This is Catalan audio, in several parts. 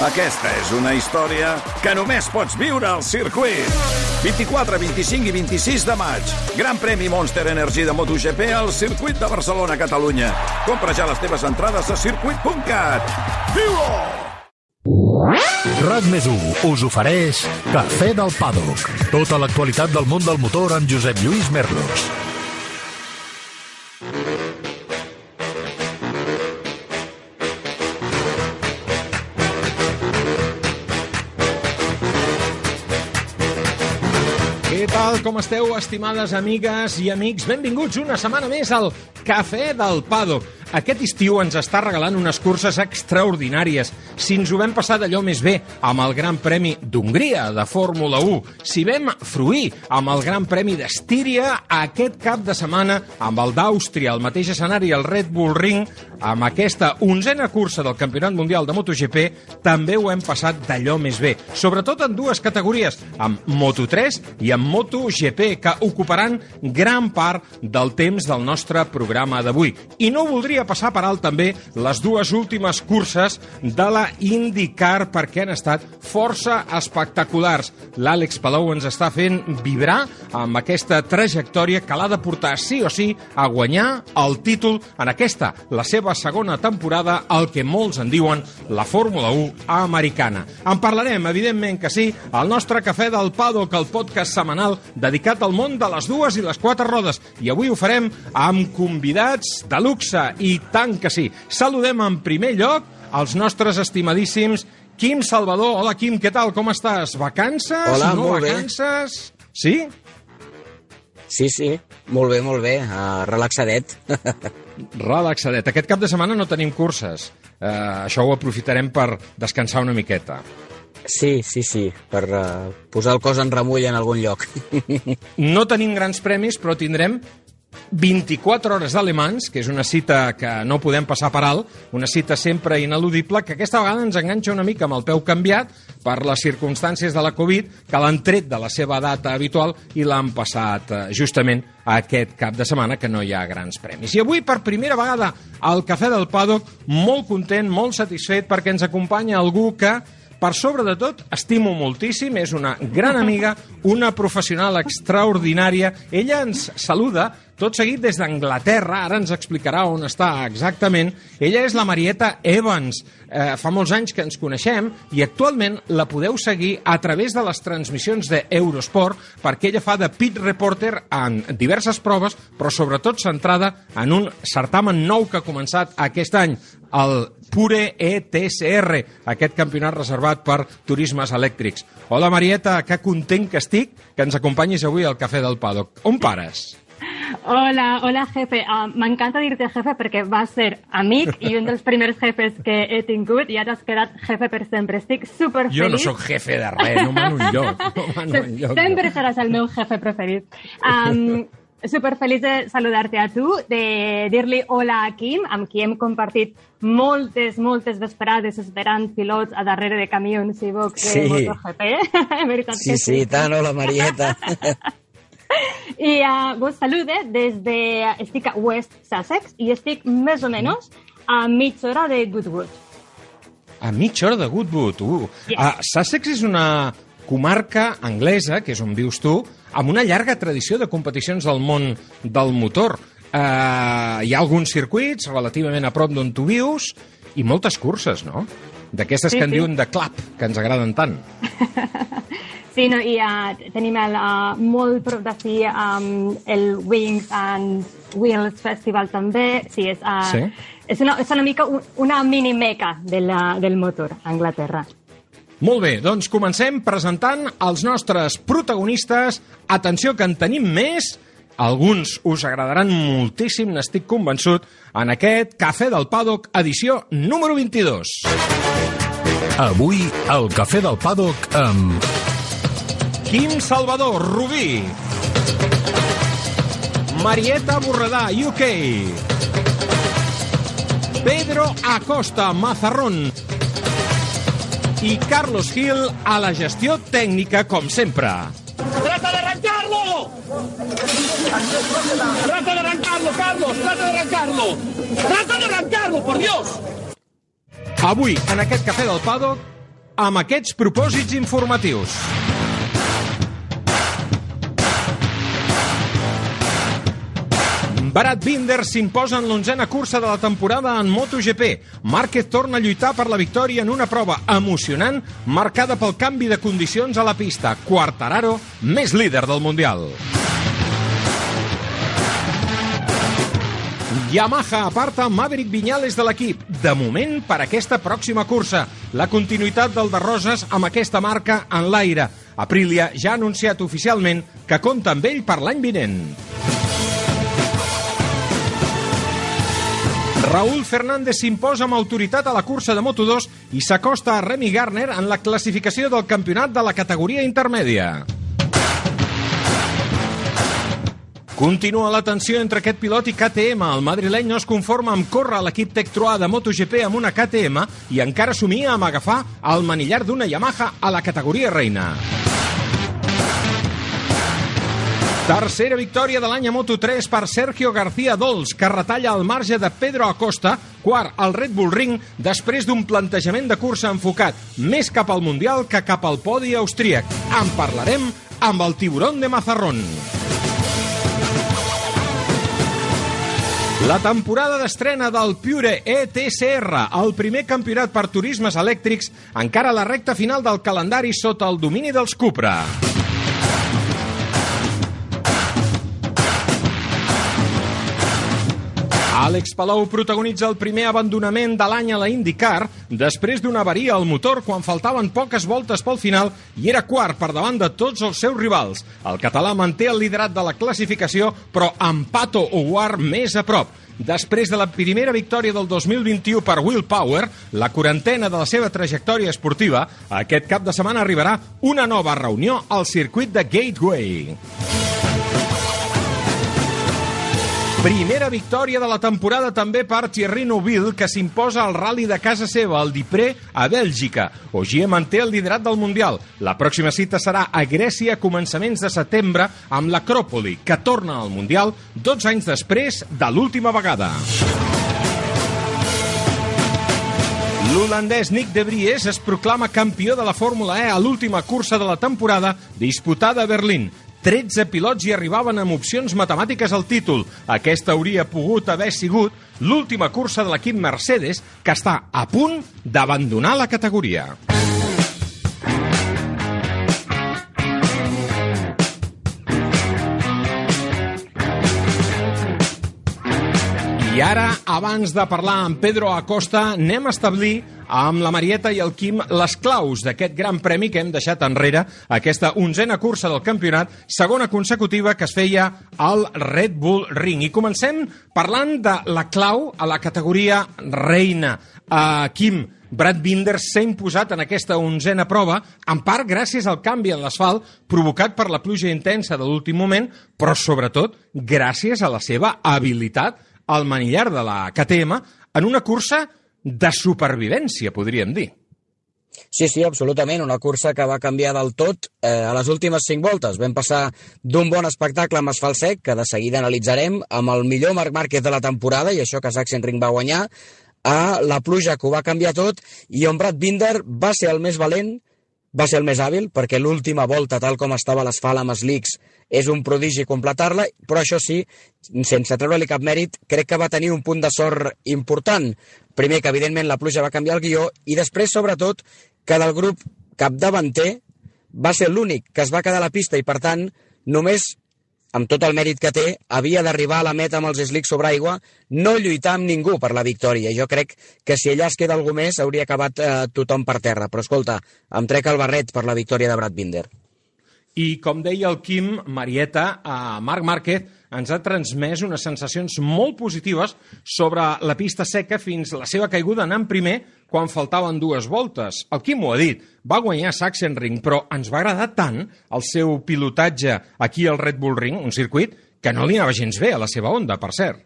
Aquesta és una història que només pots viure al circuit. 24, 25 i 26 de maig. Gran premi Monster Energy de MotoGP al circuit de Barcelona, Catalunya. Compra ja les teves entrades a circuit.cat. Viu-ho! RAC més 1 us ofereix Cafè del Paddock. Tota l'actualitat del món del motor amb Josep Lluís Merlos. Com esteu, estimades amigues i amics? Benvinguts una setmana més al Cafè del Paddock. Aquest estiu ens està regalant unes curses extraordinàries. Si ens ho vam passar d'allò més bé amb el Gran Premi d'Hongria de Fórmula 1, si vam fruir amb el Gran Premi d'Estíria aquest cap de setmana amb el d'Àustria, el mateix escenari, el Red Bull Ring, amb aquesta onzena cursa del Campionat Mundial de MotoGP, també ho hem passat d'allò més bé. Sobretot en dues categories, amb Moto3 i amb MotoGP, que ocuparan gran part del temps del nostre programa d'avui. I no voldria passar per alt també les dues últimes curses de la IndyCar perquè han estat força espectaculars. L'Àlex Palou ens està fent vibrar amb aquesta trajectòria que l'ha de portar sí o sí a guanyar el títol en aquesta, la seva segona temporada, el que molts en diuen la Fórmula 1 americana. En parlarem, evidentment que sí, al nostre Cafè del Paddock, el podcast setmanal dedicat al món de les dues i les quatre rodes. I avui ho farem amb convidats de luxe i tant que sí. Saludem en primer lloc els nostres estimadíssims Quim Salvador. Hola, Quim, què tal? Com estàs? Vacances? Hola, no molt bé. vacances? Sí? Sí, sí, molt bé, molt bé, uh, relaxadet. Relaxadet. Aquest cap de setmana no tenim curses. Uh, això ho aprofitarem per descansar una miqueta. sí, sí, sí, per uh, posar el cos en remull en algun lloc. No tenim grans premis, però tindrem 24 hores d'alemans, que és una cita que no podem passar per alt, una cita sempre ineludible, que aquesta vegada ens enganxa una mica amb el peu canviat per les circumstàncies de la Covid, que l'han tret de la seva data habitual i l'han passat eh, justament aquest cap de setmana, que no hi ha grans premis. I avui, per primera vegada, al Cafè del Paddock, molt content, molt satisfet, perquè ens acompanya algú que per sobre de tot, estimo moltíssim, és una gran amiga, una professional extraordinària. Ella ens saluda tot seguit des d'Anglaterra, ara ens explicarà on està exactament. Ella és la Marieta Evans. Eh, fa molts anys que ens coneixem i actualment la podeu seguir a través de les transmissions d'Eurosport perquè ella fa de pit reporter en diverses proves, però sobretot centrada en un certamen nou que ha començat aquest any, el Pure ETCR, aquest campionat reservat per turismes elèctrics. Hola, Marieta, que content que estic que ens acompanyis avui al Cafè del Paddock. On pares? Hola, hola jefe. Ah, M'encanta dir-te jefe perquè vas ser amic i un dels primers jefes que he tingut i ara has quedat jefe per sempre. Estic superfeliç. Jo no sóc jefe de res, no mano enlloc. No mano enlloc. Sempre seràs el meu jefe preferit. Um, superfeliç de saludar-te a tu, de dir-li hola a Quim, amb qui hem compartit moltes, moltes vesprades esperant pilots a darrere de camions i box de Sí. MotoGP. Veritat Sí, sí, i tant, hola, Marieta. I uh, vos salude des de... Estic a West Sussex i estic més o menys a mitja hora de Goodwood. A mitja hora de Goodwood. Uh. Yes. Uh, Sussex és una comarca anglesa, que és on vius tu, amb una llarga tradició de competicions del món del motor. Uh, hi ha alguns circuits relativament a prop d'on tu vius i moltes curses, no? D'aquestes Sí, que en sí. diuen de clap, que ens agraden tant. Sí, no, i uh, tenim el, uh, molt prop d'ací um, el Wings and Wheels Festival també. Sí, és, uh, Sí? és, una, és una mica un, una mini meca de la, del motor a Anglaterra. Molt bé, doncs comencem presentant els nostres protagonistes. Atenció, que en tenim més. Alguns us agradaran moltíssim, n'estic convençut, en aquest Cafè del Paddock, edició número 22. Avui, al Cafè del Paddock amb... Quim Salvador, Rubí. Marieta Borredà, UK. Pedro Acosta, Mazarrón. I Carlos Gil a la gestió tècnica, com sempre. ¡Trata de arrancarlo! ¡Trata de arrancarlo, Carlos! ¡Trata de arrancarlo! ¡Trata de arrancarlo, por Dios! Avui, en aquest Cafè del Paddock, amb aquests propòsits informatius. Brad Binder s'imposa en l'onzena cursa de la temporada en MotoGP. Márquez torna a lluitar per la victòria en una prova emocionant marcada pel canvi de condicions a la pista. Quartararo, més líder del Mundial. Yamaha aparta Maverick Viñales de l'equip. De moment, per aquesta pròxima cursa. La continuïtat del de Roses amb aquesta marca en l'aire. Aprilia ja ha anunciat oficialment que compta amb ell per l'any vinent. Raúl Fernández s'imposa amb autoritat a la cursa de Moto2 i s'acosta a Remy Garner en la classificació del campionat de la categoria intermèdia. Continua la tensió entre aquest pilot i KTM. El madrileny no es conforma amb córrer a l'equip Tech Troa de MotoGP amb una KTM i encara somia amb agafar el manillar d'una Yamaha a la categoria reina. Tercera victòria de l'any a Moto3 per Sergio García Dols, que retalla el marge de Pedro Acosta, quart al Red Bull Ring, després d'un plantejament de cursa enfocat més cap al Mundial que cap al podi austríac. En parlarem amb el tiburón de Mazarrón. La temporada d'estrena del Pure ETCR, el primer campionat per turismes elèctrics, encara a la recta final del calendari sota el domini dels Cupra. Àlex Palou protagonitza el primer abandonament de l'any a la IndyCar després d'una avaria al motor quan faltaven poques voltes pel final i era quart per davant de tots els seus rivals. El català manté el liderat de la classificació, però amb Pato O'War més a prop. Després de la primera victòria del 2021 per Will Power, la quarantena de la seva trajectòria esportiva, aquest cap de setmana arribarà una nova reunió al circuit de Gateway. Primera victòria de la temporada també per Thierry Neuville, que s'imposa al rally de casa seva, el Dipré, a Bèlgica. Ogier manté el liderat del Mundial. La pròxima cita serà a Grècia a començaments de setembre amb l'Acròpoli, que torna al Mundial 12 anys després de l'última vegada. L'holandès Nick de Vries es proclama campió de la Fórmula E a l'última cursa de la temporada disputada a Berlín. 13 pilots hi arribaven amb opcions matemàtiques al títol. Aquesta hauria pogut haver sigut l'última cursa de l'equip Mercedes, que està a punt d'abandonar la categoria. I ara, abans de parlar amb Pedro Acosta, anem a establir amb la Marieta i el Quim les claus d'aquest gran premi que hem deixat enrere, aquesta onzena cursa del campionat, segona consecutiva que es feia al Red Bull Ring. I comencem parlant de la clau a la categoria reina. Uh, Quim, Brad Binder s'ha imposat en aquesta onzena prova, en part gràcies al canvi en l'asfalt provocat per la pluja intensa de l'últim moment, però sobretot gràcies a la seva habilitat al manillar de la KTM en una cursa de supervivència, podríem dir. Sí, sí, absolutament. Una cursa que va canviar del tot eh, a les últimes cinc voltes. Vam passar d'un bon espectacle amb asfalt sec, que de seguida analitzarem, amb el millor Marc Márquez de la temporada, i això que Sachsenring va guanyar, a la pluja que ho va canviar tot, i on Brad Binder va ser el més valent, va ser el més hàbil, perquè l'última volta, tal com estava l'asfalt amb slicks, és un prodigi completar-la, però això sí, sense treure-li cap mèrit, crec que va tenir un punt de sort important. Primer, que evidentment la pluja va canviar el guió, i després, sobretot, que del grup capdavanter va ser l'únic que es va quedar a la pista i, per tant, només amb tot el mèrit que té, havia d'arribar a la meta amb els slicks sobre aigua, no lluitar amb ningú per la victòria. Jo crec que si allà es queda algú més, hauria acabat eh, tothom per terra. Però escolta, em trec el barret per la victòria de Brad Binder. I com deia el Quim, Marieta, a Marc Márquez ens ha transmès unes sensacions molt positives sobre la pista seca fins la seva caiguda anant primer quan faltaven dues voltes. El Quim ho ha dit, va guanyar Sachsenring, però ens va agradar tant el seu pilotatge aquí al Red Bull Ring, un circuit que no li anava gens bé a la seva onda, per cert.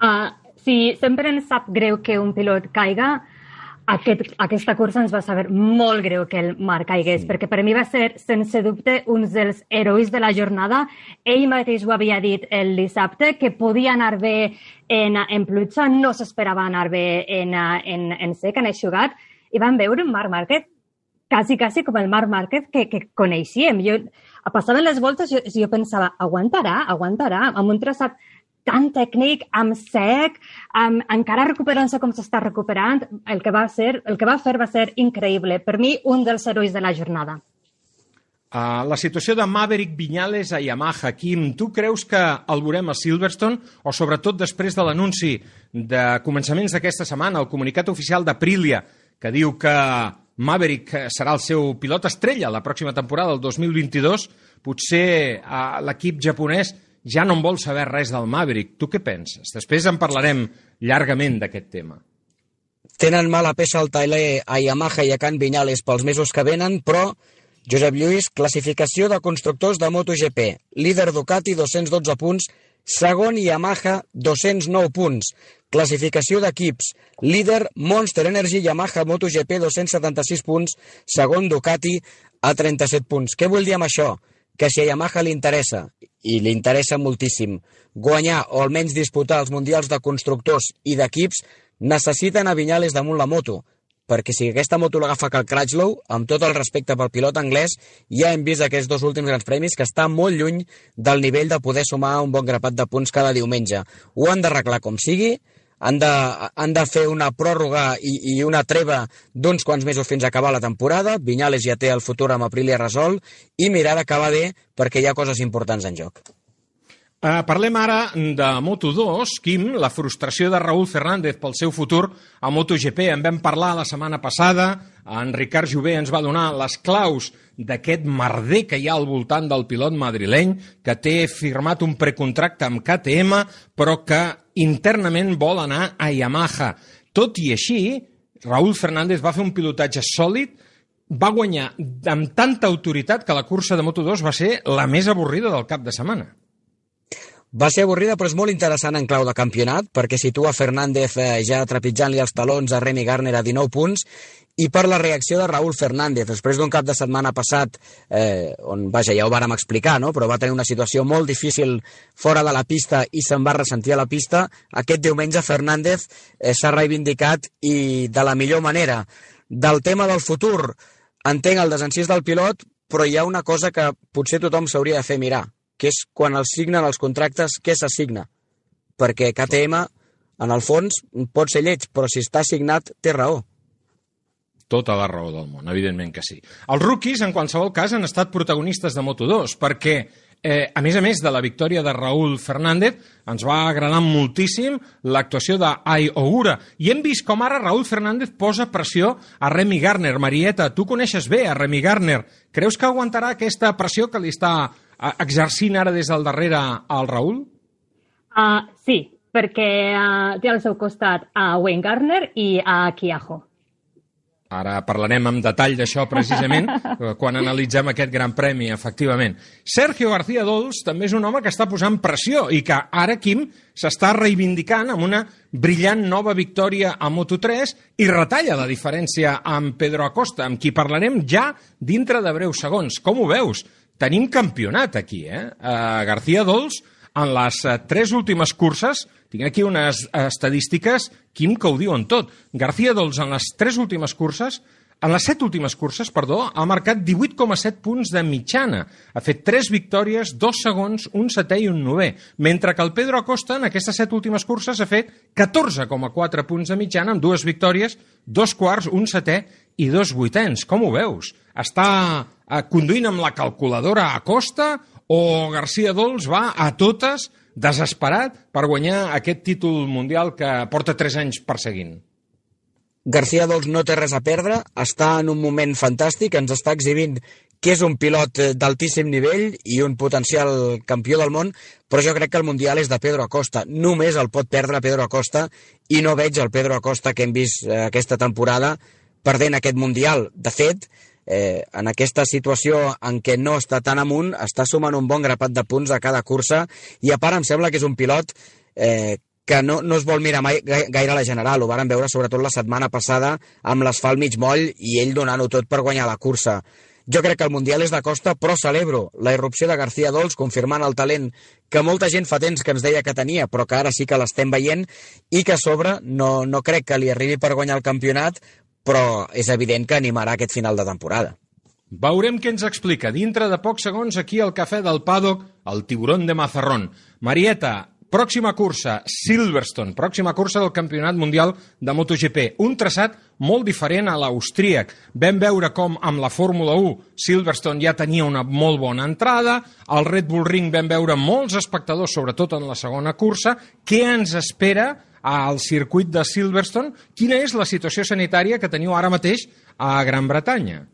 Uh, sí, sempre ens sap greu que un pilot caiga, aquest, aquesta cursa ens va saber molt greu que el Marc caigués, sí. perquè per mi va ser, sense dubte, un dels herois de la jornada. Ell mateix ho havia dit el dissabte, que podia anar bé en, en pluja, no s'esperava anar bé en, en, en sec, en eixugat, i van veure un Marc Márquez quasi, quasi com el Marc Márquez que, que coneixíem. Jo, passaven les voltes, jo, jo pensava, aguantarà, aguantarà, amb un traçat tan tècnic, amb sec, amb, encara recuperant-se com s'està recuperant, el que, va ser, el que va fer va ser increïble. Per mi, un dels herois de la jornada. Uh, la situació de Maverick Viñales a Yamaha, Quim, tu creus que el veurem a Silverstone o sobretot després de l'anunci de començaments d'aquesta setmana, el comunicat oficial d'Aprilia, que diu que Maverick serà el seu pilot estrella la pròxima temporada, el 2022, potser uh, l'equip japonès ja no en vol saber res del Maverick. Tu què penses? Després en parlarem llargament d'aquest tema. Tenen mala peça al Tailer a Yamaha i a Can Viñales pels mesos que venen, però Josep Lluís, classificació de constructors de MotoGP. Líder Ducati, 212 punts. Segon Yamaha, 209 punts. Classificació d'equips. Líder Monster Energy Yamaha MotoGP, 276 punts. Segon Ducati, a 37 punts. Què vull dir amb això? Que si a Yamaha li interessa, i li interessa moltíssim, guanyar o almenys disputar els mundials de constructors i d'equips, necessiten a Vinyales damunt la moto perquè si aquesta moto l'agafa Cal Crutchlow, amb tot el respecte pel pilot anglès, ja hem vist aquests dos últims grans premis que està molt lluny del nivell de poder sumar un bon grapat de punts cada diumenge. Ho han d'arreglar com sigui, han de, han de fer una pròrroga i, i una treva d'uns quants mesos fins a acabar la temporada. Vinyales ja té el futur amb Aprilia resolt i mirar d'acabar bé perquè hi ha coses importants en joc. Uh, parlem ara de Moto2, Quim, la frustració de Raúl Fernández pel seu futur a MotoGP. En vam parlar la setmana passada, en Ricard Jové ens va donar les claus d'aquest merder que hi ha al voltant del pilot madrileny, que té firmat un precontracte amb KTM, però que internament vol anar a Yamaha. Tot i així, Raúl Fernández va fer un pilotatge sòlid, va guanyar amb tanta autoritat que la cursa de Moto2 va ser la més avorrida del cap de setmana. Va ser avorrida, però és molt interessant en clau de campionat, perquè situa Fernández eh, ja trepitjant-li els talons a Remy Garner a 19 punts, i per la reacció de Raúl Fernández, després d'un cap de setmana passat, eh, on, vaja, ja ho vàrem explicar, no? però va tenir una situació molt difícil fora de la pista i se'n va ressentir a la pista, aquest diumenge Fernández eh, s'ha reivindicat i de la millor manera. Del tema del futur, entenc el desencís del pilot, però hi ha una cosa que potser tothom s'hauria de fer mirar que és quan els signen els contractes, què s'assigna? Perquè KTM, en el fons, pot ser lleig, però si està signat, té raó. Tota la raó del món, evidentment que sí. Els rookies, en qualsevol cas, han estat protagonistes de Moto2, perquè, eh, a més a més de la victòria de Raúl Fernández, ens va agradar moltíssim l'actuació d'Ai Ogura. I hem vist com ara Raúl Fernández posa pressió a Remy Garner. Marieta, tu coneixes bé a Remy Garner. Creus que aguantarà aquesta pressió que li està exercint ara des del darrere al Raül? Uh, sí, perquè uh, té al seu costat a Wayne Gardner i a Kiaho. Ara parlarem amb detall d'això precisament quan analitzem aquest gran premi, efectivament. Sergio García Dols també és un home que està posant pressió i que ara, Quim, s'està reivindicant amb una brillant nova victòria a Moto3 i retalla la diferència amb Pedro Acosta, amb qui parlarem ja dintre de breus segons. Com ho veus? Tenim campionat aquí, eh? Uh, García Dols, en les uh, tres últimes curses, tinc aquí unes estadístiques, Quim, que ho diuen tot. García Dols, en les tres últimes curses, en les set últimes curses, perdó, ha marcat 18,7 punts de mitjana. Ha fet 3 victòries, 2 segons, un setè i un novè. Mentre que el Pedro Acosta, en aquestes set últimes curses, ha fet 14,4 punts de mitjana, amb dues victòries, dos quarts, un setè i dos vuitens. Com ho veus? Està eh, conduint amb la calculadora a costa o García Dols va a totes desesperat per guanyar aquest títol mundial que porta 3 anys perseguint? García Dols no té res a perdre, està en un moment fantàstic, ens està exhibint que és un pilot eh, d'altíssim nivell i un potencial campió del món, però jo crec que el Mundial és de Pedro Acosta. Només el pot perdre Pedro Acosta i no veig el Pedro Acosta que hem vist eh, aquesta temporada perdent aquest Mundial. De fet, en aquesta situació en què no està tan amunt, està sumant un bon grapat de punts a cada cursa i a part em sembla que és un pilot eh, que no, no es vol mirar mai gaire a la general. Ho varen veure sobretot la setmana passada amb l'asfalt mig moll i ell donant-ho tot per guanyar la cursa. Jo crec que el Mundial és de costa, però celebro la irrupció de García Dols, confirmant el talent que molta gent fa temps que ens deia que tenia, però que ara sí que l'estem veient, i que a sobre no, no crec que li arribi per guanyar el campionat, però és evident que animarà aquest final de temporada. Veurem què ens explica dintre de pocs segons aquí al Cafè del Paddock, el tiburón de Mazarrón. Marieta, pròxima cursa, Silverstone, pròxima cursa del Campionat Mundial de MotoGP. Un traçat molt diferent a l'austríac. Vam veure com amb la Fórmula 1 Silverstone ja tenia una molt bona entrada, al Red Bull Ring vam veure molts espectadors, sobretot en la segona cursa. Què ens espera al circuit de Silverstone? Quina és la situació sanitària que teniu ara mateix a Gran Bretanya?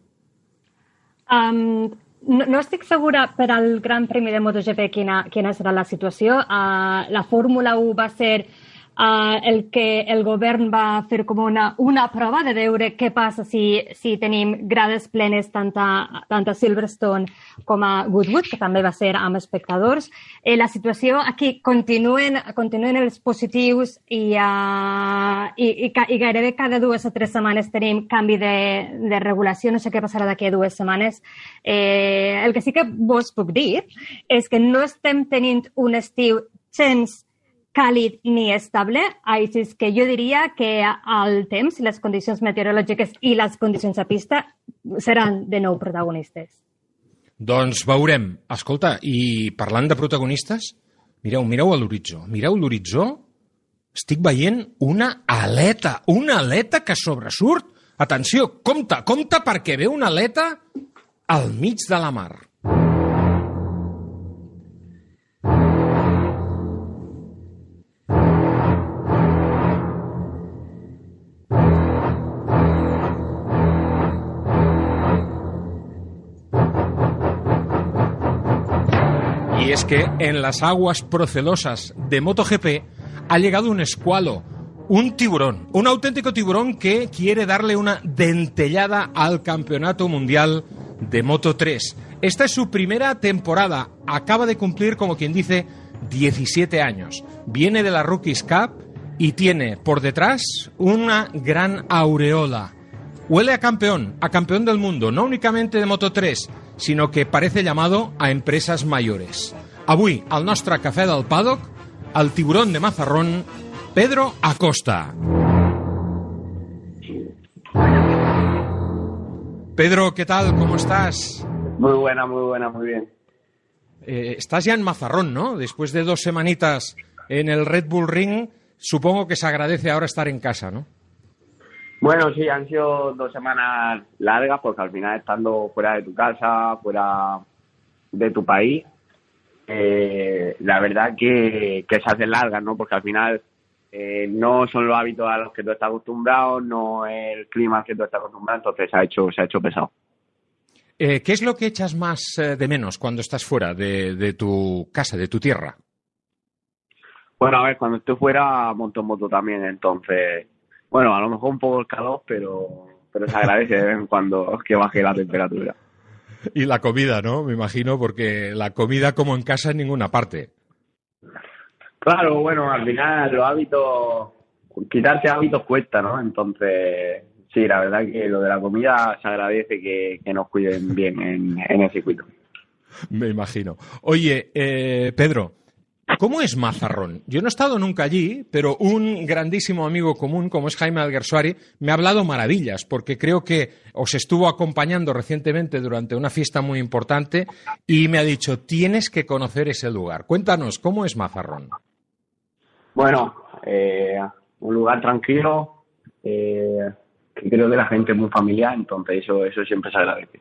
Um, no, no estic segura per al Gran Premi de MotoGP quina, quina serà la situació. Uh, la Fórmula 1 va ser el que el govern va fer com una, una prova de veure què passa si, si tenim grades plenes tant a, tant a Silverstone com a Goodwood, que també va ser amb espectadors. Eh, la situació aquí continuen, continuen els positius i, uh, i, i, i gairebé cada dues o tres setmanes tenim canvi de, de regulació. No sé què passarà d'aquí a dues setmanes. Eh, el que sí que vos puc dir és que no estem tenint un estiu gens càlid ni estable, així és que jo diria que el temps, les condicions meteorològiques i les condicions a pista seran de nou protagonistes. Doncs veurem. Escolta, i parlant de protagonistes, mireu, mireu a l'horitzó. Mireu l'horitzó, estic veient una aleta, una aleta que sobresurt. Atenció, compte, compte perquè ve una aleta al mig de la mar. Es que en las aguas procelosas de MotoGP ha llegado un escualo, un tiburón, un auténtico tiburón que quiere darle una dentellada al Campeonato Mundial de Moto 3. Esta es su primera temporada, acaba de cumplir, como quien dice, 17 años. Viene de la Rookies Cup y tiene por detrás una gran aureola. Huele a campeón, a campeón del mundo, no únicamente de Moto 3, sino que parece llamado a empresas mayores. Avui, al nostre cafè del paddock, el tiburón de Mazarrón, Pedro Acosta. Pedro, ¿qué tal? ¿Cómo estás? Muy buena, muy buena, muy bien. Eh, estás ya en Mazarrón, ¿no? Después de dos semanitas en el Red Bull Ring, supongo que se agradece ahora estar en casa, ¿no? Bueno, sí, han sido dos semanas largas porque al final estando fuera de tu casa, fuera de tu país, eh, la verdad que, que se hacen largas, ¿no? Porque al final eh, no son los hábitos a los que tú estás acostumbrado, no es el clima al que tú estás acostumbrado, entonces se ha hecho, se ha hecho pesado. Eh, ¿Qué es lo que echas más eh, de menos cuando estás fuera de, de tu casa, de tu tierra? Bueno, a ver, cuando estoy fuera monto en moto también, entonces, bueno, a lo mejor un poco el calor, pero, pero se agradece de vez en cuando que baje la temperatura. Y la comida, ¿no? Me imagino, porque la comida como en casa en ninguna parte. Claro, bueno, al final los hábitos, quitarse hábitos cuesta, ¿no? Entonces, sí, la verdad que lo de la comida se agradece que, que nos cuiden bien en, en el circuito. Me imagino. Oye, eh, Pedro, ¿cómo es Mazarrón? Yo no he estado nunca allí, pero un grandísimo amigo común, como es Jaime Alguersuari, me ha hablado maravillas, porque creo que os estuvo acompañando recientemente durante una fiesta muy importante y me ha dicho, tienes que conocer ese lugar. Cuéntanos, ¿cómo es Mazarrón? Bueno, eh, un lugar tranquilo, eh, que creo que la gente es muy familiar, entonces eso, eso siempre se agradece.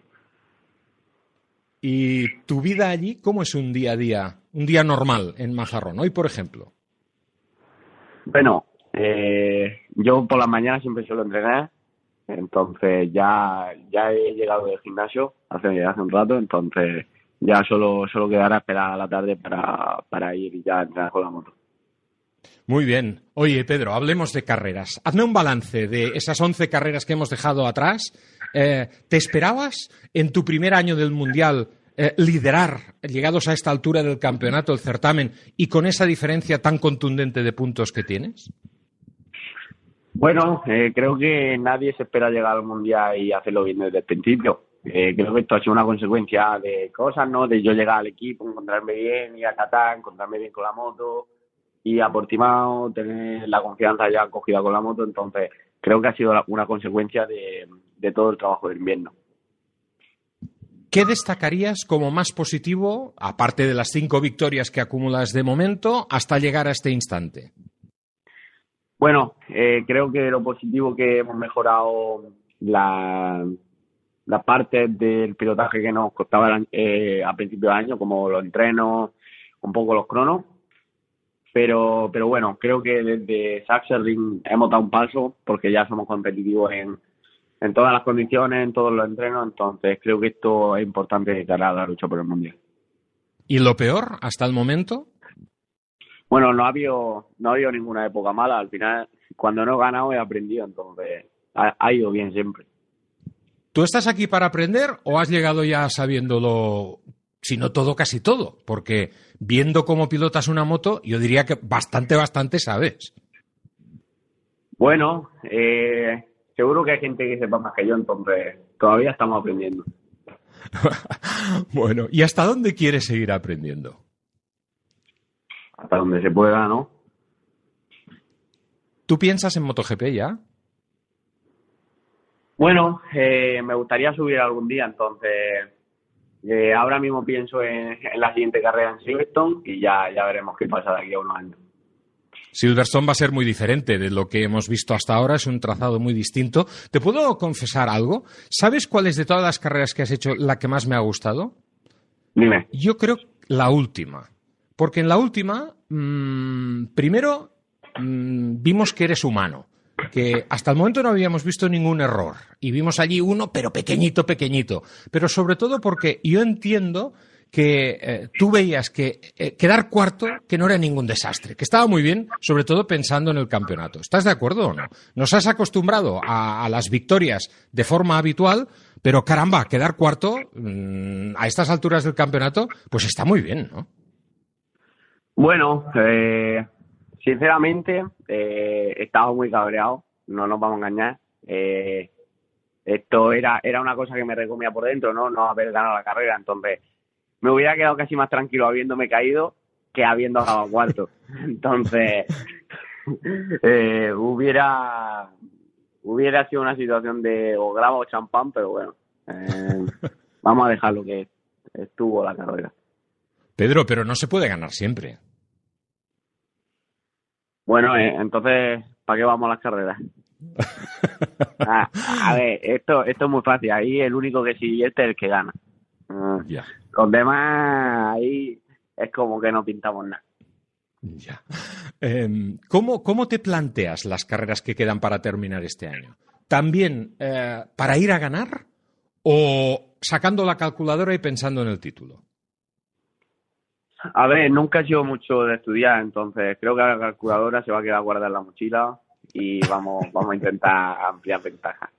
¿Y tu vida allí, cómo es un día a día, un día normal en Mazarrón? Hoy, por ejemplo. Bueno, eh, yo por las mañanas siempre suelo entrenar, entonces ya, ya he llegado del gimnasio hace, hace un rato, entonces ya solo, solo quedará esperar a la tarde para, para ir y ya entrenar con la moto. Muy bien. Oye, Pedro, hablemos de carreras. Hazme un balance de esas 11 carreras que hemos dejado atrás. Eh, ¿Te esperabas en tu primer año del Mundial eh, liderar, llegados a esta altura del campeonato, el certamen, y con esa diferencia tan contundente de puntos que tienes? Bueno, eh, creo que nadie se espera llegar al Mundial y hacerlo bien desde el principio. Eh, creo que esto ha sido una consecuencia de cosas, ¿no? De yo llegar al equipo, encontrarme bien, ir a Qatar, encontrarme bien con la moto y a Portimao tener la confianza ya cogida con la moto. Entonces, creo que ha sido una consecuencia de, de todo el trabajo del invierno. ¿Qué destacarías como más positivo, aparte de las cinco victorias que acumulas de momento, hasta llegar a este instante? Bueno, eh, creo que lo positivo que hemos mejorado la, la parte del pilotaje que nos costaba eh, a principio de año, como los entrenos, un poco los cronos. Pero, pero bueno, creo que desde Sachsenring hemos dado un paso porque ya somos competitivos en, en todas las condiciones, en todos los entrenos, entonces creo que esto es importante de cara a la lucha por el Mundial. ¿Y lo peor hasta el momento? Bueno, no ha habido, no ha habido ninguna época mala, al final cuando no he ganado he aprendido, entonces ha, ha ido bien siempre. ¿Tú estás aquí para aprender o has llegado ya sabiéndolo, si no todo, casi todo? Porque viendo cómo pilotas una moto, yo diría que bastante, bastante sabes. Bueno, eh, seguro que hay gente que sepa más que yo, entonces todavía estamos aprendiendo. bueno, ¿y hasta dónde quieres seguir aprendiendo? Hasta donde se pueda, ¿no? ¿Tú piensas en MotoGP ya? Bueno, eh, me gustaría subir algún día, entonces eh, ahora mismo pienso en, en, la siguiente carrera en Silverstone y ya, ya veremos qué pasa de aquí a unos años. Silverstone va a ser muy diferente de lo que hemos visto hasta ahora, es un trazado muy distinto. ¿Te puedo confesar algo? ¿Sabes cuál es de todas las carreras que has hecho la que más me ha gustado? Dime. Yo creo la última. Porque en la última, mmm, primero, mmm, vimos que eres humano que hasta el momento no habíamos visto ningún error y vimos allí uno, pero pequeñito, pequeñito. Pero sobre todo porque yo entiendo que eh, tú veías que eh, quedar cuarto, que no era ningún desastre, que estaba muy bien, sobre todo pensando en el campeonato. ¿Estás de acuerdo o no? Nos has acostumbrado a, las victorias de forma habitual, pero caramba, quedar cuarto mmm, a estas alturas del campeonato, pues está muy bien, ¿no? Bueno, eh, sinceramente, eh, estaba muy cabreado, no nos vamos a engañar. Eh, esto era, era una cosa que me recomía por dentro, ¿no? No haber ganado la carrera, entonces me hubiera quedado casi más tranquilo habiéndome caído que habiendo acabado cuarto. Entonces, eh, hubiera hubiera sido una situación de o grabo o champán, pero bueno, eh, vamos a dejar lo que estuvo la carrera. Pedro, pero no se puede ganar siempre. Bueno, eh, entonces, ¿para qué vamos a las carreras? a, a, ver, esto, esto es muy fácil. Ahí el único que sigue es el que gana. Uh, Ya. Los demás, ahí es como que no pintamos nada. Ya. Eh, ¿cómo, ¿Cómo te planteas las carreras que quedan para terminar este año? ¿También eh, para ir a ganar o sacando la calculadora y pensando en el título? A ver, nunca he sido mucho de estudiar, entonces creo que la calculadora se va a quedar guardada en la mochila y vamos, vamos a intentar ampliar ventajas.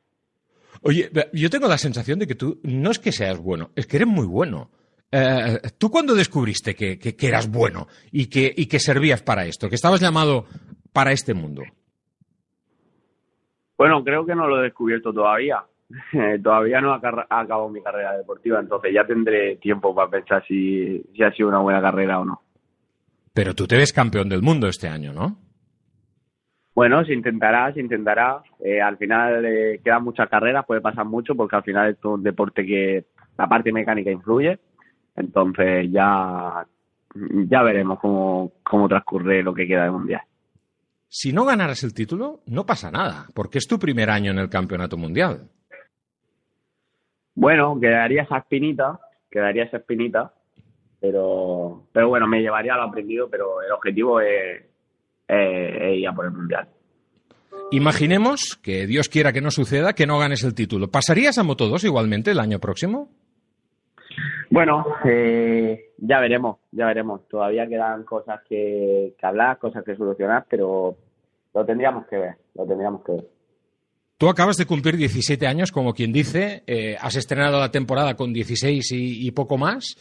Oye, yo tengo la sensación de que tú no es que seas bueno, es que eres muy bueno. Eh, ¿Tú cuándo descubriste que, que, que eras bueno y que, y que servías para esto, que estabas llamado para este mundo? Bueno, creo que no lo he descubierto todavía. todavía no ha acabado mi carrera deportiva, entonces ya tendré tiempo para pensar si, si ha sido una buena carrera o no. Pero tú te ves campeón del mundo este año, ¿no? Bueno, se intentará, se intentará. Eh, al final eh, quedan muchas carreras, puede pasar mucho porque al final esto es un deporte que la parte mecánica influye. Entonces ya, ya veremos cómo, cómo transcurre lo que queda de mundial. Si no ganaras el título, no pasa nada, porque es tu primer año en el campeonato mundial. Bueno, quedaría esa espinita, quedaría esa espinita, pero, pero bueno, me llevaría lo aprendido, pero el objetivo es, es, es ir a por el mundial. Imaginemos que Dios quiera que no suceda, que no ganes el título. ¿Pasarías a Moto 2 igualmente el año próximo? Bueno, eh, ya veremos, ya veremos. Todavía quedan cosas que, hablar, cosas que solucionar, pero lo tendríamos que ver, lo tendríamos que ver. Tú acabas de cumplir 17 años, como quien dice, eh, has estrenado la temporada con 16 y, y poco más.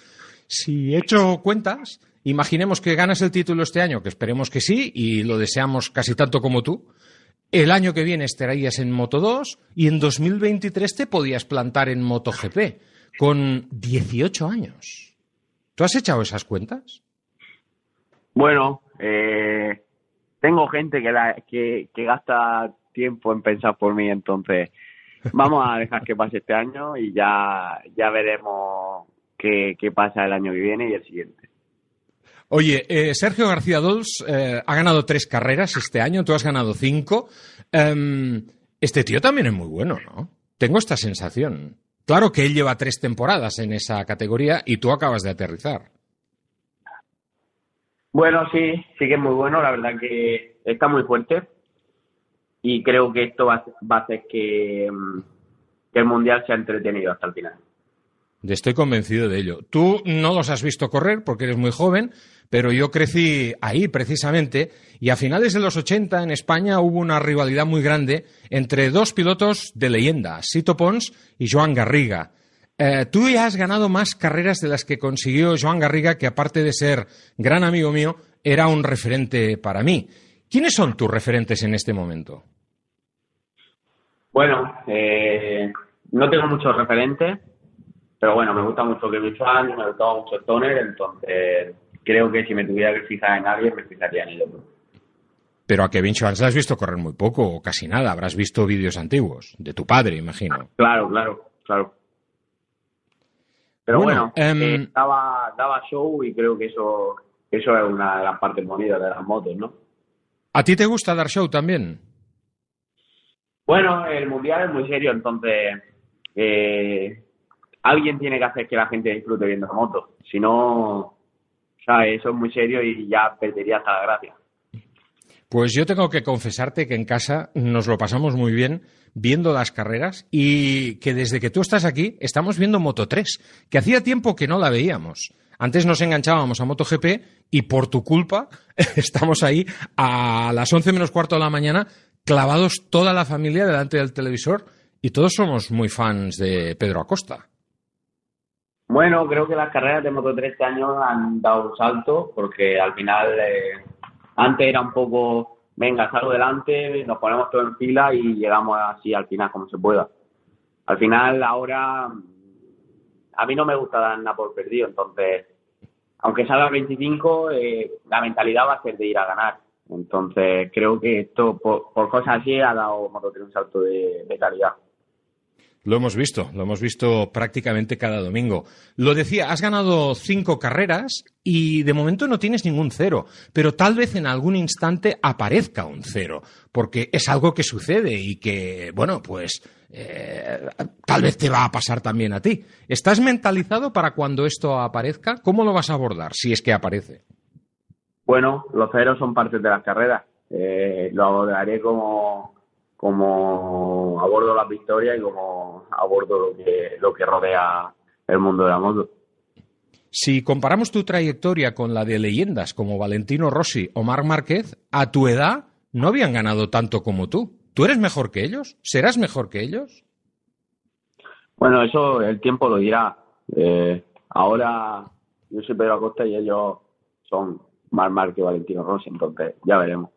Si he hecho cuentas, imaginemos que ganas el título este año, que esperemos que sí, y lo deseamos casi tanto como tú. El año que viene estarías en Moto 2 y en 2023 te podías plantar en MotoGP con 18 años. ¿Tú has echado esas cuentas? Bueno, eh, tengo gente que, la, que, que, gasta tiempo en pensar por mí, entonces vamos a dejar que pase este año y ya, ya veremos qué, qué pasa el año que viene y el siguiente. Oye, eh, Sergio García Dols eh, ha ganado tres carreras este año, tú has ganado cinco. Em, este tío también es muy bueno, ¿no? Tengo esta sensación. Claro que él lleva tres temporadas en esa categoría y tú acabas de aterrizar. Bueno, sí, sí que es muy bueno. La verdad que está muy fuerte y creo que esto va, a hacer mm, que el Mundial sea entretenido hasta el final. Estoy convencido de ello. Tú no los has visto correr porque eres muy joven, pero yo crecí ahí precisamente y a finales de los 80 en España hubo una rivalidad muy grande entre dos pilotos de leyenda, Sito Pons y Joan Garriga. Eh, tú ya has ganado más carreras de las que consiguió Joan Garriga, que aparte de ser gran amigo mío, era un referente para mí. ¿Quiénes son tus referentes en este momento? Bueno, eh, no tengo muchos referentes, pero bueno, me gusta mucho Kevin Schwantz, me gusta mucho Stoner, entonces creo que si me tuviera que fijar en alguien, me fijaría en ellos. Pero a Kevin Schwantz le has visto correr muy poco o casi nada. Habrás visto vídeos antiguos de tu padre, imagino. Claro, claro, claro. Pero bueno, em, eh, daba, daba show y creo que eso, eso es una de las partes bonitas de las motos, ¿no? ¿A ti te gusta dar show también? Bueno, el mundial es muy serio, entonces eh, alguien tiene que hacer que la gente disfrute viendo la. Si no, ¿sabes? eso es muy serio y ya perdería hasta la gracia. Pues yo tengo que confesarte que en casa nos lo pasamos muy bien viendo las carreras y que desde que tú estás aquí estamos viendo Moto 3, que hacía tiempo que no la veíamos. Antes nos enganchábamos a MotoGP y por tu culpa estamos ahí a las 11 menos cuarto de la mañana clavados toda la familia delante del televisor y todos somos muy fans de Pedro Acosta. Bueno, creo que las carreras de Moto 3 este año han dado un salto porque al final eh, antes era un poco, venga, salgo delante, nos ponemos todo en fila y llegamos así al final como se pueda. Al final ahora a mí no me gusta dar nada por perdido, entonces aunque salga 25, eh, la mentalidad va a ser de ir a ganar. Entonces creo que esto por, cosas así ha dado Moto 3 un salto de calidad. Lo hemos visto, lo hemos visto prácticamente cada domingo. Lo decía, has ganado cinco carreras y de momento no tienes ningún cero, pero tal vez en algún instante aparezca un cero, porque es algo que sucede y que, bueno, pues eh, tal vez te va a pasar también a ti. ¿Estás mentalizado para cuando esto aparezca? ¿Cómo lo vas a abordar si es que aparece? Bueno, los ceros son parte de las carreras. Eh, lo abordaré como como abordo las victorias y como abordo lo que, lo que rodea el mundo de la moto. Si comparamos tu trayectoria con la de leyendas como Valentino Rossi o Marc Márquez, a tu edad no habían ganado tanto como tú. ¿Tú eres mejor que ellos? ¿Serás mejor que ellos? Bueno, eso el tiempo lo dirá. Eh, ahora yo soy Pedro Acosta y ellos son Marc Márquez y Valentino Rossi, entonces ya veremos.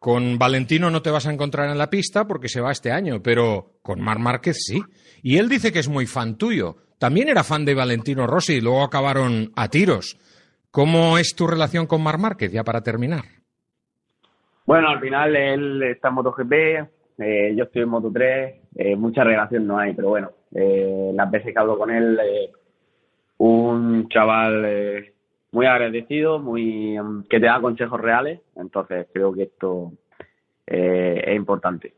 Con Valentino no te vas a encontrar en la pista porque se va este año, pero con Mar Márquez sí. Y él dice que es muy fan tuyo. También era fan de Valentino Rossi y luego acabaron a tiros. ¿Cómo es tu relación con Mar Márquez, ya para terminar? Bueno, al final él está en MotoGP, eh, yo estoy en Moto3, eh, mucha relación no hay, pero bueno, eh, las veces que hablo con él, eh, un chaval eh, muy agradecido, muy que te da consejos reales. Entonces creo que esto eh, es importante.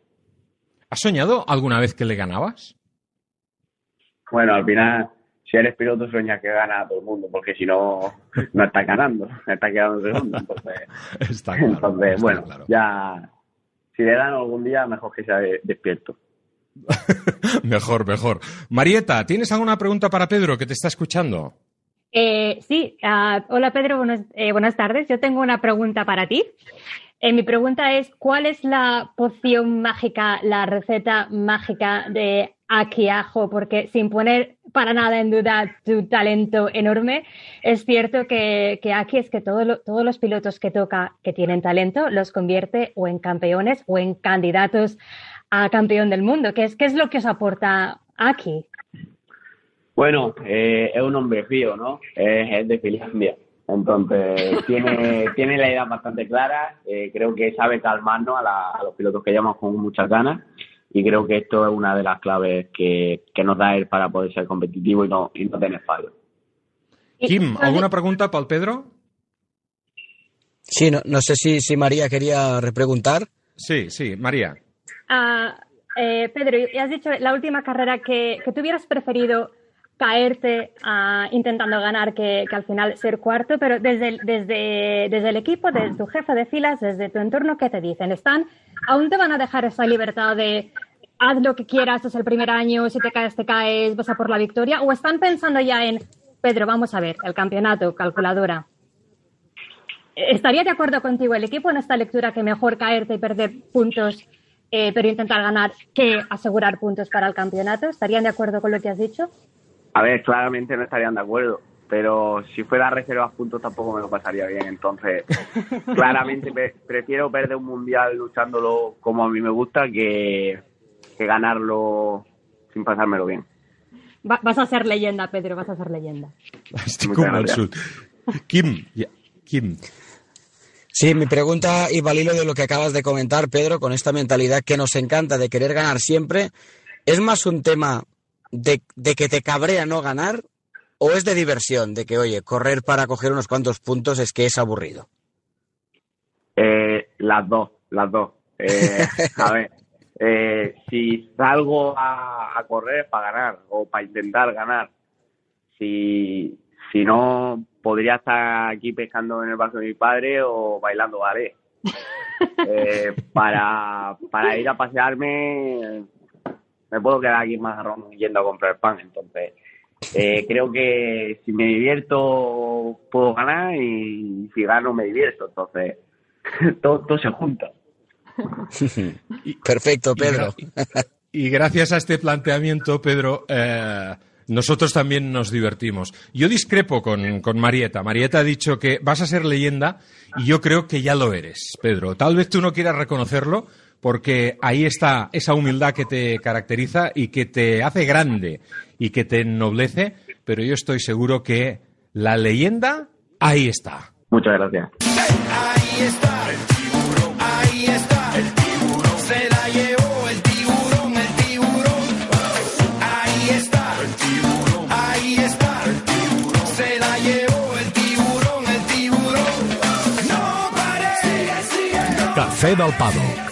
¿Has soñado alguna vez que le ganabas? Bueno, al final, si eres piloto, sueñas que gana a todo el mundo, porque si no, no estás ganando, está quedando segundo. Entonces, está claro, entonces está bueno, claro. ya, si le dan algún día, mejor que sea de- despierto. mejor, mejor. Marieta, ¿tienes alguna pregunta para Pedro que te está escuchando? Eh, sí, ah, hola Pedro, eh, buenas tardes. Yo tengo una pregunta para ti. Eh, mi pregunta es, ¿cuál es la poción mágica, la receta mágica de Aki Ajo? Porque sin poner para nada en duda tu talento enorme, es cierto que, que es que todos los pilotos que toca que tienen talento los convierte o en campeones o en candidatos a campeón del mundo. ¿Qué es, qué es lo que os aporta Aki? Bueno, eh, es un hombre frío, ¿no? Es, es de Finlandia. Entonces, tiene, tiene la idea bastante clara. eh, creo que sabe calmarnos a, la- a los pilotos que llamamos con muchas ganas. Y creo que esto es una de las claves que, que nos da él para poder ser competitivo y no, y no tener fallos. Quim, alguna pregunta pel Pedro? Sí, no, no sé si, si María quería repreguntar. Sí, sí, María. Ah, eh, Pedro, y has dicho la última carrera que, que tú hubieras preferido caerte ah, intentando ganar que, que al final ser cuarto, pero desde el, desde, desde el equipo, desde tu jefe de filas, desde tu entorno, ¿qué te dicen? ¿Están, ¿Aún te van a dejar esa libertad de haz lo que quieras, es el primer año, si te caes, te caes, vas a por la victoria? ¿O están pensando ya en, Pedro, vamos a ver, el campeonato, calculadora? ¿Estaría de acuerdo contigo el equipo en esta lectura que mejor caerte y perder puntos, eh, pero intentar ganar, que asegurar puntos para el campeonato? ¿Estarían de acuerdo con lo que has dicho? A ver, claramente no estarían de acuerdo, pero si fuera a reservar puntos tampoco me lo pasaría bien. Entonces, claramente pre- prefiero perder un mundial luchándolo como a mí me gusta que, que ganarlo sin pasármelo bien. Va- vas a ser leyenda, Pedro, vas a ser leyenda. Ja, Quim, Sí, mi pregunta iba al hilo de lo que acabas de comentar, Pedro, con esta mentalidad que nos encanta de querer ganar siempre. ¿Es más un tema de, de que te cabrea no ganar o es de diversión? De que, oye, correr para coger unos cuantos puntos es que es aburrido. Eh, las dos, las dos. Eh, a ver, eh, si salgo a, a correr para ganar o para intentar ganar, si, si no, podría estar aquí pescando en el barco de mi padre o bailando ballet. Eh, para, para ir a pasearme, me puedo quedar aquí en Mazarrón yendo a comprar pan. Entonces, eh, creo que si me divierto, puedo ganar y si gano, me divierto. Entonces, todo, todo se junta. Perfecto, Pedro. Y gracias a este planteamiento, Pedro, eh, nosotros también nos divertimos. Yo discrepo con, con Marieta. Marieta ha dicho que vas a ser leyenda y yo creo que ya lo eres, Pedro. Tal vez tú no quieras reconocerlo porque ahí está esa humildad que te caracteriza y que te hace grande y que te ennoblece, pero yo estoy seguro que la leyenda ahí está. Muchas gracias. Ahí está el tiburón, ahí está el tiburón, se la llevó el tiburón, el tiburón. Ahí está el tiburón, ahí está el tiburón, se la llevó el tiburón, el tiburón. No pare, sigue, sigue. Cafè del Pàdoc,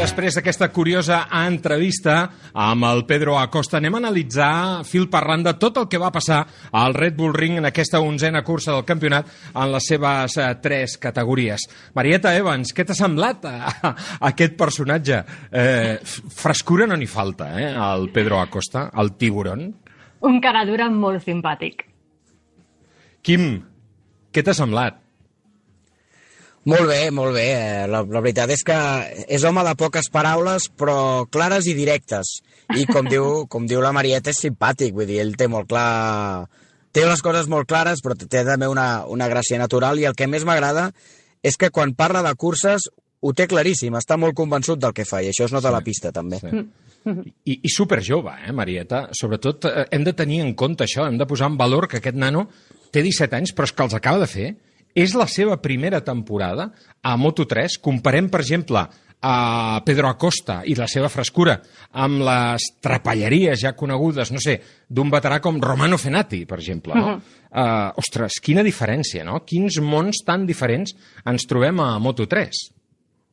Després d'aquesta curiosa entrevista amb el Pedro Acosta, anem a analitzar fil per randa tot el que va passar al Red Bull Ring en aquesta onzena cursa del campionat en les seves eh, tres categories. Marieta Evans, què t'ha semblat a, a, aquest personatge? Eh, frescura no n'hi falta, eh, al Pedro Acosta, el tiburon. Un cara dura molt simpàtic. Quim, què t'ha semblat? Molt bé, molt bé. Eh, La, la veritat és que és home de poques paraules, però clares i directes. I com diu, com diu la Marieta, és simpàtic. Vull dir, ell té molt clar... Té les coses molt clares, però té també una, una gràcia natural. I el que més m'agrada és que quan parla de curses ho té claríssim, està molt convençut del que fa, i això es nota a la pista, també. Sí. I, i super jove, eh, Marieta? Sobretot eh, hem de tenir en compte això, hem de posar en valor que aquest nano té 17 anys, però és que els acaba de fer. És la seva primera temporada a Moto3. Comparem, per exemple, a Pedro Acosta i la seva frescura amb les trapalleries ja conegudes, no sé, d'un veterà com Romano Fenati, per exemple. No? Uh, ostres, quina diferència, no? Quins mons tan diferents ens trobem a Moto3.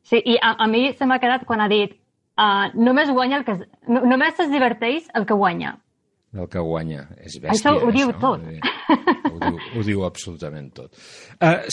Sí, i a, a mi se m'ha quedat quan ha dit uh, només guanya el que... No, només es diverteix el que guanya. El que guanya. És bèstia, Això ho diu tot. Vull dir, Ho diu, ho diu absolutament tot. Uh,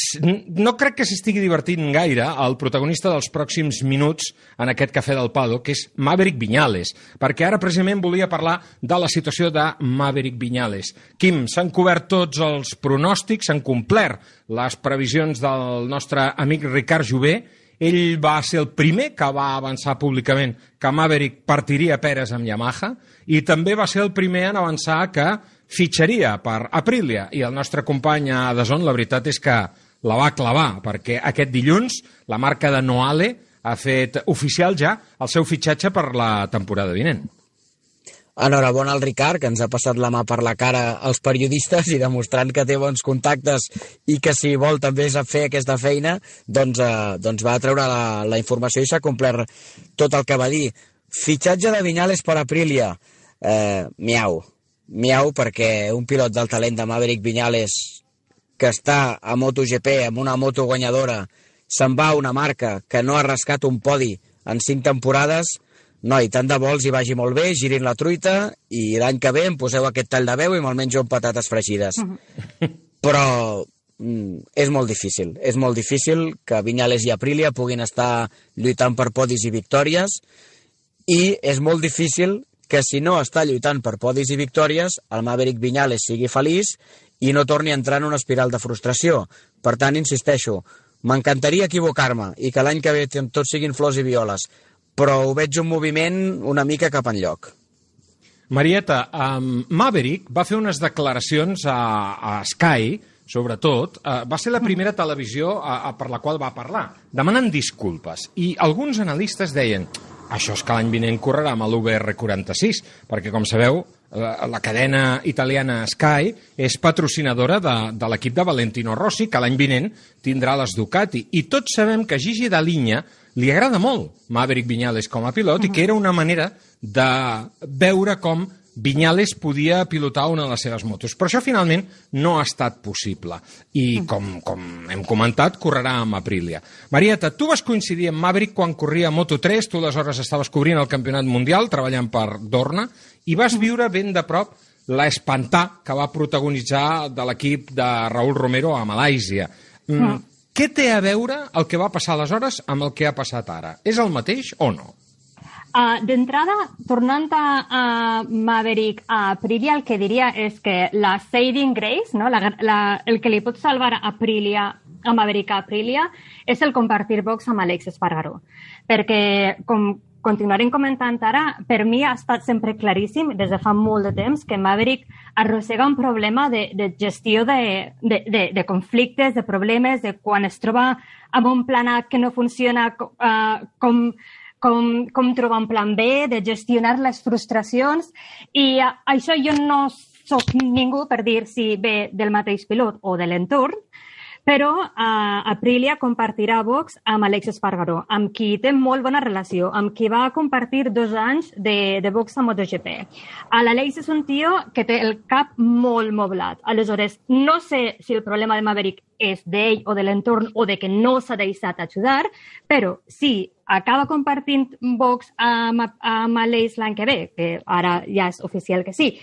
no crec que s'estigui divertint gaire el protagonista dels pròxims minuts en aquest Cafè del Pado, que és Maverick Viñales, perquè ara precisament volia parlar de la situació de Maverick Viñales. Quim, s'han cobert tots els pronòstics, s'han complert les previsions del nostre amic Ricard Jové, ell va ser el primer que va avançar públicament que Maverick partiria peres amb Yamaha i també va ser el primer en avançar que fitxaria per Aprilia i el nostre company a Dazón la veritat és que la va clavar perquè aquest dilluns la marca de Noale ha fet oficial ja el seu fitxatge per la temporada vinent. Enhorabona al Ricard, que ens ha passat la mà per la cara als periodistes i demostrant que té bons contactes i que si vol també sap fer aquesta feina, doncs, eh, doncs va treure la, la informació i s'ha complert tot el que va dir. Fitxatge de Vinyales per Aprilia. Eh, miau. Miau perquè un pilot del talent de Maverick Vinyales que està a MotoGP amb una moto guanyadora se'n va a una marca que no ha rascat un podi en cinc temporades Noi, tant de vols hi vagi molt bé, girin la truita i l'any que ve em poseu aquest tall de veu i me'l menjo amb patates fregides. Però mm, és molt difícil. És molt difícil que Vinyales i Aprilia puguin estar lluitant per podis i victòries i és molt difícil que si no està lluitant per podis i victòries, el Maverick Vinyales sigui feliç i no torni a entrar en una espiral de frustració. Per tant, insisteixo, m'encantaria equivocar-me i que l'any que ve tot siguin flors i violes, però ho veig un moviment una mica cap enlloc. Marieta, um, Maverick va fer unes declaracions a, a Sky, sobretot, uh, va ser la primera televisió a, per la qual va parlar, demanant disculpes. I alguns analistes deien això és que l'any vinent correrà amb l'UBR46, perquè, com sabeu, la, cadena italiana Sky és patrocinadora de, de l'equip de Valentino Rossi, que l'any vinent tindrà les Ducati. I tots sabem que Gigi Dalinya li agrada molt Maverick Viñales com a pilot i que era una manera de veure com Viñales podia pilotar una de les seves motos. Però això finalment no ha estat possible. I com, com hem comentat, correrà amb Aprilia. Marieta, tu vas coincidir amb Maverick quan corria a Moto3, tu aleshores estaves cobrint el campionat mundial, treballant per Dorna, i vas viure ben de prop l'espantà que va protagonitzar de l'equip de Raúl Romero a Malàisia. Mm. Què té a veure el que va passar aleshores amb el que ha passat ara? És el mateix o no? Uh, D'entrada, tornant a, a Maverick, a Aprilia, el que diria és que la saving grace, no? la, la, el que li pot salvar a Aprilia, a Maverick a Aprilia, és el compartir box amb Alex Espargaró. Perquè, com continuarem comentant ara, per mi ha estat sempre claríssim, des de fa molt de temps, que Maverick arrossega un problema de, de gestió de, de, de, de conflictes, de problemes, de quan es troba amb un planat que no funciona uh, com com, com trobar un plan B, de gestionar les frustracions, i a, això jo no sóc ningú per dir si ve del mateix pilot o de l'entorn, però uh, Aprilia compartirà Vox amb Alex Espargaró, amb qui té molt bona relació, amb qui va compartir dos anys de, de Vox a MotoGP. L'Alex és un tio que té el cap molt moblat. Aleshores, no sé si el problema de Maverick és d'ell o de l'entorn o de que no s'ha deixat ajudar, però si acaba compartint Vox amb, amb l'Eix l'any que ve, que ara ja és oficial que sí,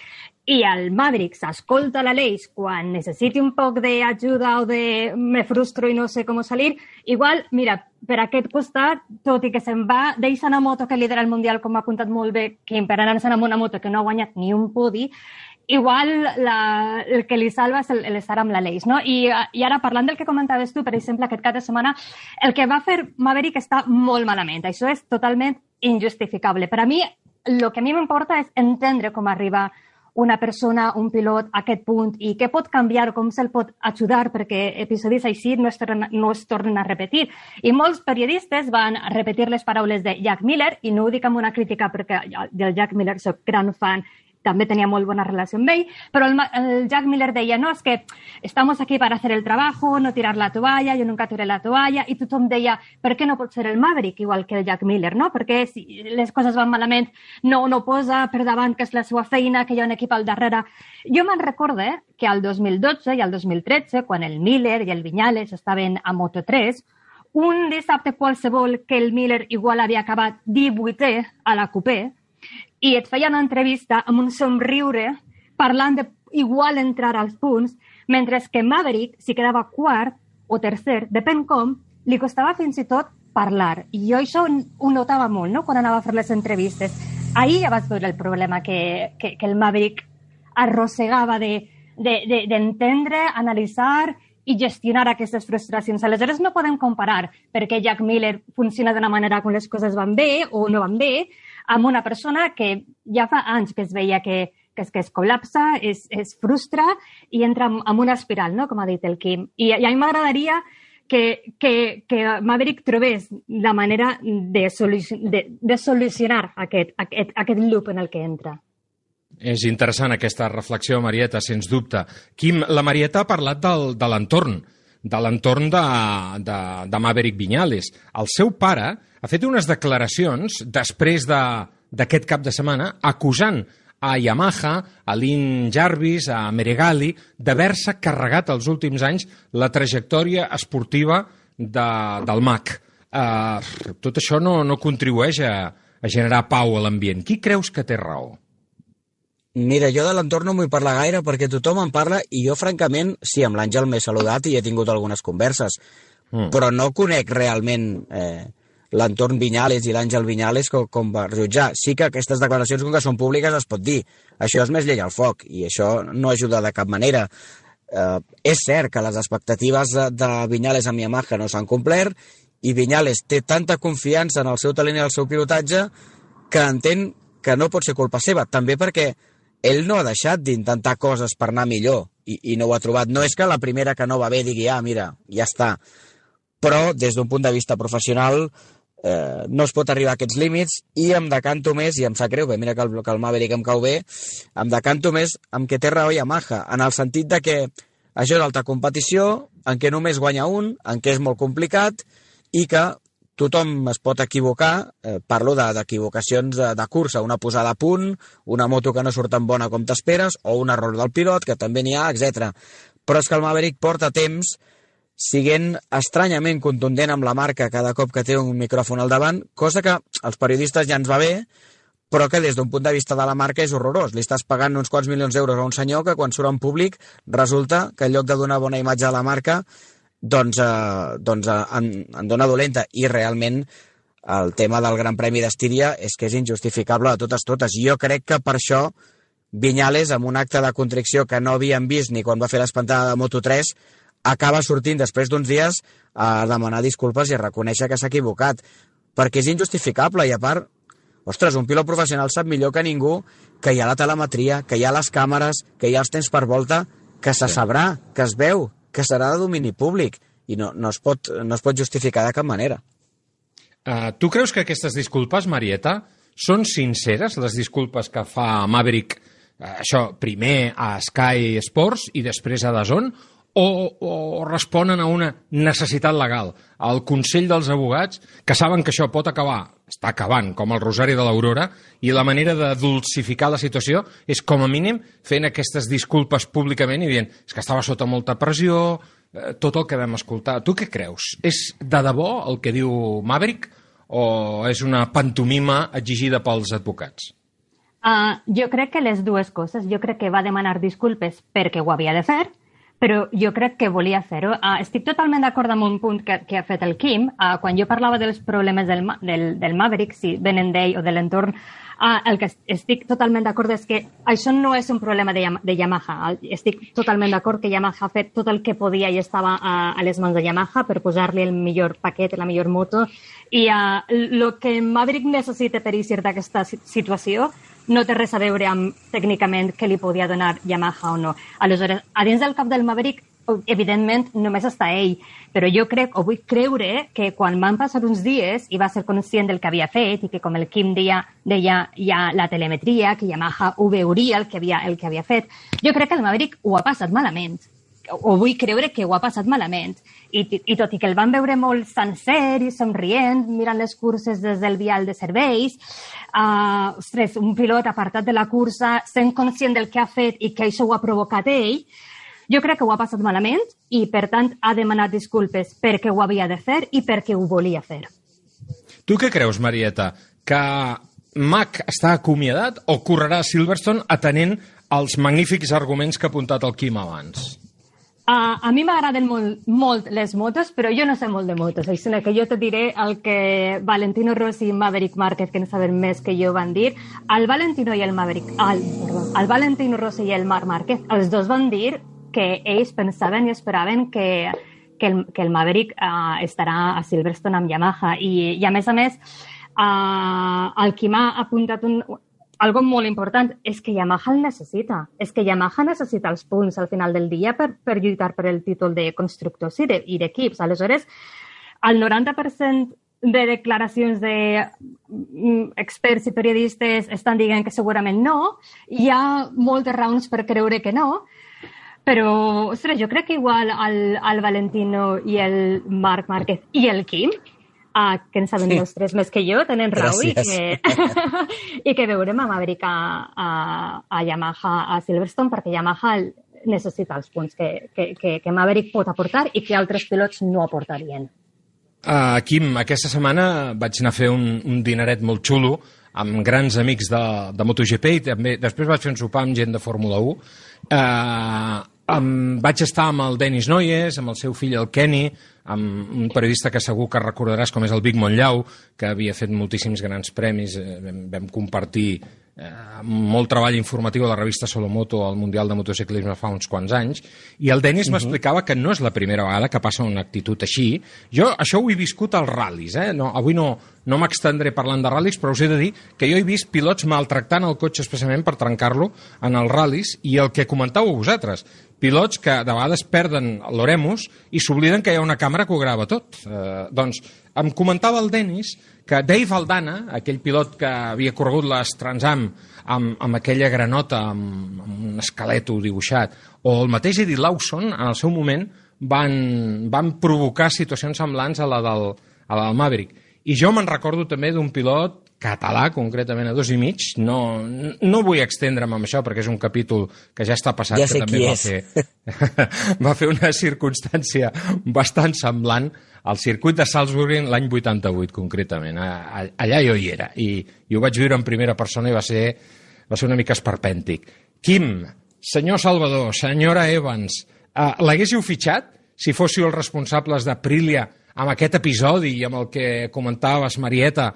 i el Maverick s'escolta la Leix quan necessiti un poc d'ajuda o de me frustro i no sé com salir, igual, mira, per aquest costat, tot i que se'n va, deixa una moto que lidera el Mundial, com ha apuntat molt bé, que per anar-se'n amb una moto que no ha guanyat ni un podi, igual la, el que li salva és l'estar amb la Leix, no? I, I ara, parlant del que comentaves tu, per exemple, aquest cap de setmana, el que va fer Maverick està molt malament. Això és totalment injustificable. Per a mi, el que a mi m'importa és entendre com arriba una persona, un pilot a aquest punt i què pot canviar, com se'l pot ajudar perquè episodis així no es, tornen, no es tornen a repetir. I molts periodistes van repetir les paraules de Jack Miller, i no ho dic amb una crítica perquè del Jack Miller soc gran fan també tenia molt bona relació amb ell, però el, el Jack Miller deia, no, és que estamos aquí para hacer el trabajo, no tirar la toalla, jo nunca tiré la toalla, i tothom deia, per què no pot ser el Maverick igual que el Jack Miller, no? Perquè si les coses van malament, no, no posa per davant que és la seva feina, que hi ha un equip al darrere. Jo me'n recorde que al 2012 i al 2013, quan el Miller i el Viñales estaven a Moto3, un dissabte qualsevol que el Miller igual havia acabat 18è a la Coupé i et feia una entrevista amb un somriure parlant de igual entrar als punts, mentre que Maverick, si quedava quart o tercer, depèn com, li costava fins i tot parlar. I jo això ho notava molt, no?, quan anava a fer les entrevistes. Ahir ja vaig veure el problema que, que, que el Maverick arrossegava de d'entendre, de, de, analitzar i gestionar aquestes frustracions. Aleshores no podem comparar perquè Jack Miller funciona d'una manera quan les coses van bé o no van bé amb una persona que ja fa anys que es veia que, que, es, que es col·lapsa, es, es frustra i entra en, en una espiral, no? com ha dit el Quim. I, i a mi m'agradaria que, que, que Maverick trobés la manera de, solucion, de, de solucionar aquest, aquest, aquest loop en el que entra. És interessant aquesta reflexió, Marieta, sens dubte. Quim, la Marieta ha parlat del, de l'entorn, de l'entorn de, de, de Maverick Viñales. El seu pare ha fet unes declaracions després d'aquest de, cap de setmana acusant a Yamaha, a Lynn Jarvis, a Meregali, d'haver-se carregat els últims anys la trajectòria esportiva de, del MAC. Uh, tot això no, no contribueix a, a generar pau a l'ambient. Qui creus que té raó? Mira, jo de l'entorn no vull parlar gaire perquè tothom en parla i jo, francament, sí, amb l'Àngel m'he saludat i he tingut algunes converses, mm. però no conec realment eh, l'entorn Vinyales i l'Àngel Vinyales com, com per jutjar. Sí que aquestes declaracions, com que són públiques, es pot dir. Això és més llei al foc i això no ajuda de cap manera. Eh, és cert que les expectatives de, de Vinyales amb Yamaha no s'han complert i Vinyales té tanta confiança en el seu talent i el seu pilotatge que entén que no pot ser culpa seva, també perquè ell no ha deixat d'intentar coses per anar millor i, i no ho ha trobat. No és que la primera que no va bé digui, ah, mira, ja està. Però, des d'un punt de vista professional, eh, no es pot arribar a aquests límits i em decanto més, i em sap greu, bé, mira que el, que el Maverick em cau bé, em decanto més amb que té raó Yamaha, en el sentit de que això és alta competició, en què només guanya un, en què és molt complicat i que tothom es pot equivocar, eh, parlo d'equivocacions de, de, de cursa, una posada a punt, una moto que no surt tan bona com t'esperes, o un error del pilot, que també n'hi ha, etc. Però és que el Maverick porta temps siguent estranyament contundent amb la marca cada cop que té un micròfon al davant, cosa que als periodistes ja ens va bé, però que des d'un punt de vista de la marca és horrorós. Li estàs pagant uns quants milions d'euros a un senyor que quan surt en públic resulta que en lloc de donar bona imatge a la marca doncs, eh, doncs eh, en, en dona dolenta. I realment el tema del Gran Premi d'Estíria és que és injustificable de totes totes. Jo crec que per això Vinyales, amb un acte de contricció que no havíem vist ni quan va fer l'espantada de Moto3, acaba sortint després d'uns dies a demanar disculpes i a reconèixer que s'ha equivocat, perquè és injustificable i a part, ostres, un pilot professional sap millor que ningú que hi ha la telemetria, que hi ha les càmeres, que hi ha els temps per volta, que se sabrà, que es veu, que serà de domini públic i no, no, es, pot, no es pot justificar de cap manera. Uh, tu creus que aquestes disculpes, Marieta, són sinceres, les disculpes que fa Maverick, uh, això, primer a Sky Sports i després a Dazón, o, o responen a una necessitat legal, al Consell dels Abogats, que saben que això pot acabar, està acabant, com el Rosari de l'Aurora, i la manera de dulcificar la situació és, com a mínim, fent aquestes disculpes públicament i dient és que estava sota molta pressió, eh, tot el que vam escoltar. Tu què creus? És de debò el que diu Maverick o és una pantomima exigida pels advocats? Uh, jo crec que les dues coses. Jo crec que va demanar disculpes perquè ho havia de fer, però jo crec que volia fer-ho. Uh, estic totalment d'acord amb un punt que, que ha fet el Quim. Uh, quan jo parlava dels problemes del, del, del Maverick, si venen d'ell o de l'entorn, uh, el que estic totalment d'acord és que això no és un problema de, de Yamaha. Estic totalment d'acord que Yamaha ha fet tot el que podia i estava uh, a les mans de Yamaha per posar-li el millor paquet, la millor moto. I el uh, que Maverick necessita per eixir d'aquesta situació no té res a veure amb tècnicament què li podia donar Yamaha o no. Aleshores, a dins del cap del Maverick, evidentment, només està ell, però jo crec, o vull creure, que quan van passar uns dies i va ser conscient del que havia fet i que, com el Kim deia, deia ja la telemetria, que Yamaha ho veuria el que havia, el que havia fet, jo crec que el Maverick ho ha passat malament o vull creure que ho ha passat malament. I, I tot i que el van veure molt sencer i somrient, mirant les curses des del vial de serveis, uh, ostres, un pilot apartat de la cursa, sent conscient del que ha fet i que això ho ha provocat ell, Jo crec que ho ha passat malament i, per tant, ha demanat disculpes perquè ho havia de fer i perquè ho volia fer. Tu què creus, Marieta? Que Mac està acomiadat o correrà a Silverstone atenent els magnífics arguments que ha apuntat el Quim abans? Uh, a mi m'agraden molt, molt les motos, però jo no sé molt de motos, així que jo te diré el que Valentino Rossi i Maverick Márquez, que no saben més que jo, van dir. El Valentino i el Maverick... El, perdó, el Valentino Rossi i el Marc Márquez, els dos van dir que ells pensaven i esperaven que, que, el, que el Maverick uh, estarà a Silverstone amb Yamaha. I, i a més a més, uh, el Quim ha apuntat un, algo molt important és que Yamaha el necessita. És que Yamaha necessita els punts al final del dia per, per lluitar per el títol de constructors i d'equips. De, Aleshores, el 90% de declaracions de mm, i periodistes estan dient que segurament no. Hi ha moltes raons per creure que no, però, ostres, jo crec que igual el, el Valentino i el Marc Márquez i el Quim uh, que en saben sí. els tres més que jo, tenen raó i que, i que veurem a Maverick a, a, a Yamaha a Silverstone perquè Yamaha necessita els punts que, que, que, que Maverick pot aportar i que altres pilots no aportarien. Uh, Quim, aquesta setmana vaig anar a fer un, un dineret molt xulo amb grans amics de, de MotoGP i també després vaig fer un sopar amb gent de Fórmula 1. Uh, um, vaig estar amb el Denis Noyes, amb el seu fill el Kenny, amb un periodista que segur que recordaràs com és el Vic Montllau, que havia fet moltíssims grans premis, eh, vam, vam compartir eh, molt treball informatiu a la revista Solomoto al Mundial de Motociclisme fa uns quants anys, i el Denis uh -huh. m'explicava que no és la primera vegada que passa una actitud així. Jo això ho he viscut als ral·lis, eh? no, avui no, no m'extendré parlant de ral·lis, però us he de dir que jo he vist pilots maltractant el cotxe especialment per trencar-lo en els ral·lis, i el que comentàveu vosaltres, pilots que de vegades perden l'oremus i s'obliden que hi ha una càmera que ho grava tot. Eh, doncs em comentava el Denis que Dave Aldana, aquell pilot que havia corregut les Transam amb, amb aquella granota, amb, amb un esqueleto dibuixat, o el mateix Eddie Lawson, en el seu moment, van, van provocar situacions semblants a la del, a la del Maverick. I jo me'n recordo també d'un pilot català, concretament a dos i mig. No, no vull extendre'm amb això perquè és un capítol que ja està passat, ja que també va és. fer, va fer una circumstància bastant semblant al circuit de Salzburg l'any 88, concretament. Allà jo hi era i, i ho vaig viure en primera persona i va ser, va ser una mica esperpèntic. Quim, senyor Salvador, senyora Evans, uh, l'haguéssiu fitxat si fóssiu els responsables d'Aprilia amb aquest episodi i amb el que comentaves, Marieta,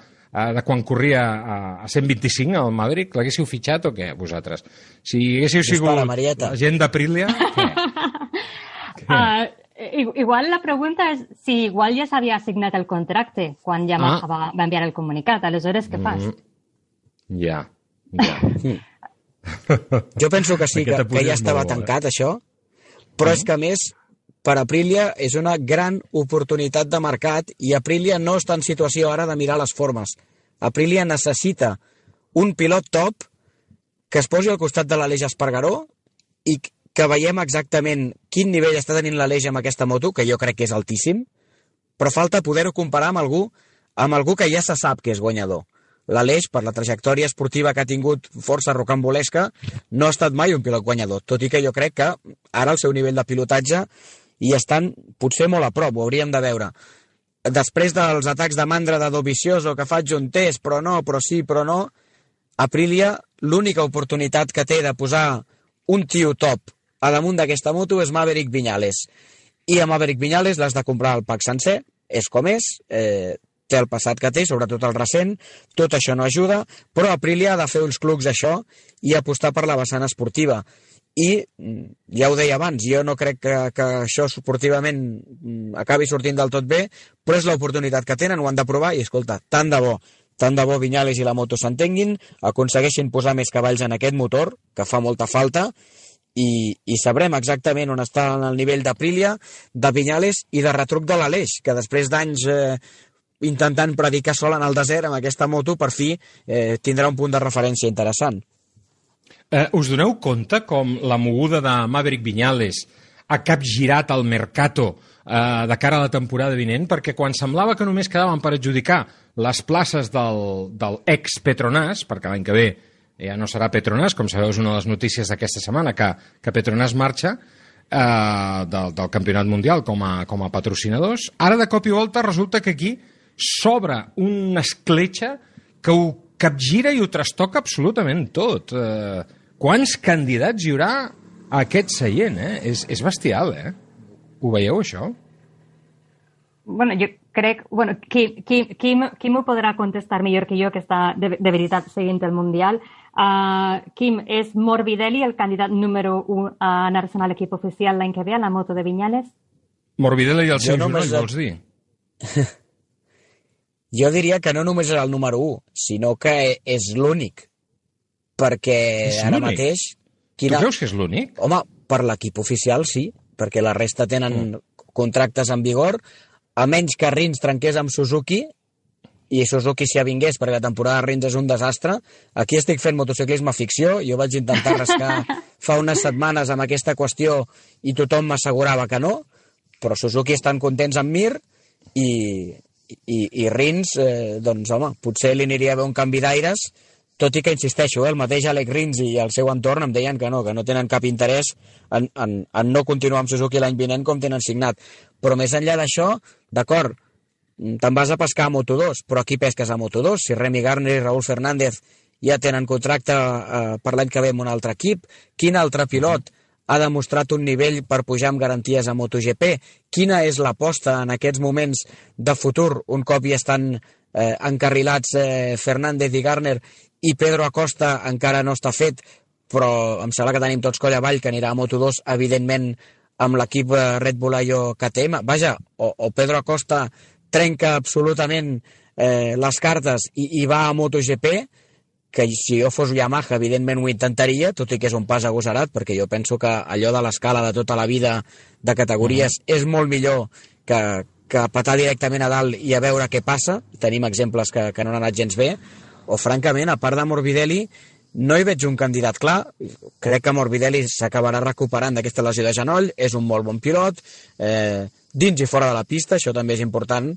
de quan corria a, a 125 al Maverick, l'haguéssiu fitxat o què, vosaltres? Si haguéssiu sigut la gent d'Aprilia, què? Uh, igual la pregunta és si igual ja s'havia assignat el contracte quan Yamaha Ah. va, va enviar el comunicat. Aleshores, què fas? Mm, ja, ja. Jo penso que sí, que, que ja estava tancat, això, però és que, a més, per Aprilia és una gran oportunitat de mercat i Aprilia no està en situació ara de mirar les formes. Aprilia necessita un pilot top que es posi al costat de l'Aleix Espargaró i que veiem exactament quin nivell està tenint l'Aleix amb aquesta moto, que jo crec que és altíssim, però falta poder-ho comparar amb algú, amb algú que ja se sap que és guanyador. L'Aleix, per la trajectòria esportiva que ha tingut força rocambolesca, no ha estat mai un pilot guanyador, tot i que jo crec que ara el seu nivell de pilotatge hi estan potser molt a prop, ho hauríem de veure. Després dels atacs de mandra de Dovizioso que faig un test, però no, però sí, però no, Aprilia, l'única oportunitat que té de posar un tio top a damunt d'aquesta moto és Maverick Viñales. I a Maverick Viñales l'has de comprar el pack sencer, és com és, eh, té el passat que té, sobretot el recent, tot això no ajuda, però Aprilia ha de fer uns clucs d'això i apostar per la vessant esportiva. I, mm, ja ho deia abans, jo no crec que, que això esportivament mm, acabi sortint del tot bé, però és l'oportunitat que tenen, ho han de provar i, escolta, tant de bo, tant de bo Viñales i la moto s'entenguin, aconsegueixin posar més cavalls en aquest motor, que fa molta falta, i, i sabrem exactament on està en el nivell d'Aprilia, de Viñales i de retruc de l'Aleix, que després d'anys eh, intentant predicar sol en el desert amb aquesta moto, per fi eh, tindrà un punt de referència interessant. Eh, us doneu compte com la moguda de Maverick Viñales ha capgirat el mercato eh, de cara a la temporada vinent? Perquè quan semblava que només quedaven per adjudicar les places del, del ex-Petronas, perquè l'any que ve ja no serà Petronas, com sabeu és una de les notícies d'aquesta setmana, que, que Petronas marxa, eh, del, del Campionat Mundial com a, com a patrocinadors. Ara, de cop i volta, resulta que aquí s'obre una escletxa que ho capgira i ho trastoca absolutament tot. Eh, quants candidats hi haurà a aquest seient, eh? És, és bestial, eh? Ho veieu, això? Bueno, jo crec... Bueno, qui, qui, qui, qui m'ho podrà contestar millor que jo, que està de, de veritat seguint el Mundial? Uh, Quim, és Morbidelli el candidat número 1 a anar-se'n a l'equip oficial l'any que ve a la moto de Vinyales? Morbidelli i el Jo seu només genoll, et- vols dir? Jo diria que no només és el número 1, sinó que és l'únic. Perquè És ara mateix... Tu creus que és l'únic? Home, per l'equip oficial sí, perquè la resta tenen Mm. contractes en vigor, a menys que Rins trenqués amb Suzuki, i Suzuki s'hi avingués perquè la temporada de Rins és un desastre. Aquí estic fent motociclisme ficció, jo vaig intentar rascar fa unes setmanes amb aquesta qüestió i tothom m'assegurava que no, però Suzuki estan contents amb Mir i, i, i Rins, eh, doncs home, potser li aniria bé un canvi d'aires, tot i que insisteixo, eh, el mateix Alec Rins i el seu entorn em deien que no, que no tenen cap interès en, en, en no continuar amb Suzuki l'any vinent com tenen signat. Però més enllà d'això, d'acord, mm, te'n vas a pescar a Moto2, però aquí pesques a Moto2. Si Remy Garner i Raúl Fernández ja tenen contracte eh, per l'any que ve amb un altre equip, quin altre pilot ha demostrat un nivell per pujar amb garanties a MotoGP? Quina és l'aposta en aquests moments de futur, un cop ja estan eh, encarrilats eh, Fernández i Garner i Pedro Acosta encara no està fet, però em sembla que tenim tots coll avall que anirà a Moto2, evidentment, amb l'equip eh, Red Bull Ayo KTM. Vaja, o, o Pedro Acosta trenca absolutament eh, les cartes i, i va a MotoGP, que si jo fos Yamaha, evidentment ho intentaria, tot i que és un pas agosarat, perquè jo penso que allò de l'escala de tota la vida de categories mm. és molt millor que, que petar directament a dalt i a veure què passa. Tenim exemples que, que no han anat gens bé. O, francament, a part de Morbidelli, no hi veig un candidat clar. Crec que Morbidelli s'acabarà recuperant d'aquesta lesió de genoll, és un molt bon pilot, eh, dins i fora de la pista, això també és important,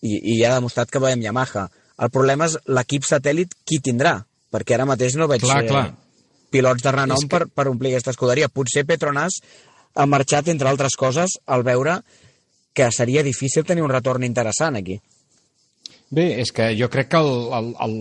i, i ja ha demostrat que veiem Yamaha. El problema és l'equip satèl·lit qui tindrà, perquè ara mateix no veig Clar, clar. pilots de renom És que... que- per, per omplir aquesta escuderia. Potser Petronas ha marxat, entre altres coses, al veure que seria difícil tenir un retorn interessant aquí. Bé, és que jo crec que el, el, el,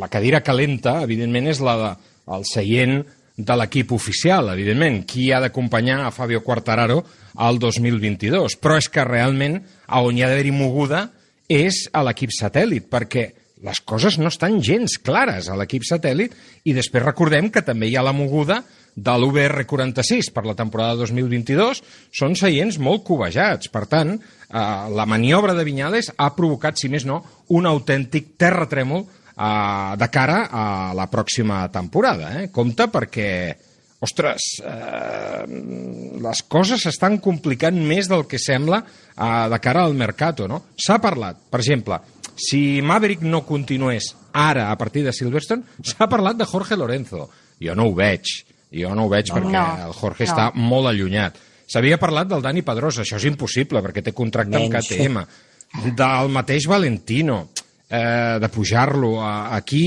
la cadira calenta, evidentment, és la de, el seient de l'equip oficial, evidentment. Qui ha d'acompanyar a Fabio Quartararo al 2022? Però és que realment a on hi ha d'haver-hi moguda és a l'equip satèl·lit, perquè les coses no estan gens clares a l'equip satèl·lit i després recordem que també hi ha la moguda de l'UBR46 per la temporada 2022 són seients molt covejats. Per tant, eh, la maniobra de Vinyales ha provocat, si més no, un autèntic terratrèmol eh, de cara a la pròxima temporada. Eh? Compte perquè, ostres, eh, les coses s'estan complicant més del que sembla eh, de cara al mercato. No? S'ha parlat, per exemple, si Maverick no continués ara a partir de Silverstone, s'ha parlat de Jorge Lorenzo. Jo no ho veig, jo no ho veig No, perquè no, el Jorge no. està molt allunyat. S'havia parlat del Dani Pedrosa, això és impossible perquè té contracte amb Menys. KTM. Del mateix Valentino, eh, de pujar-lo aquí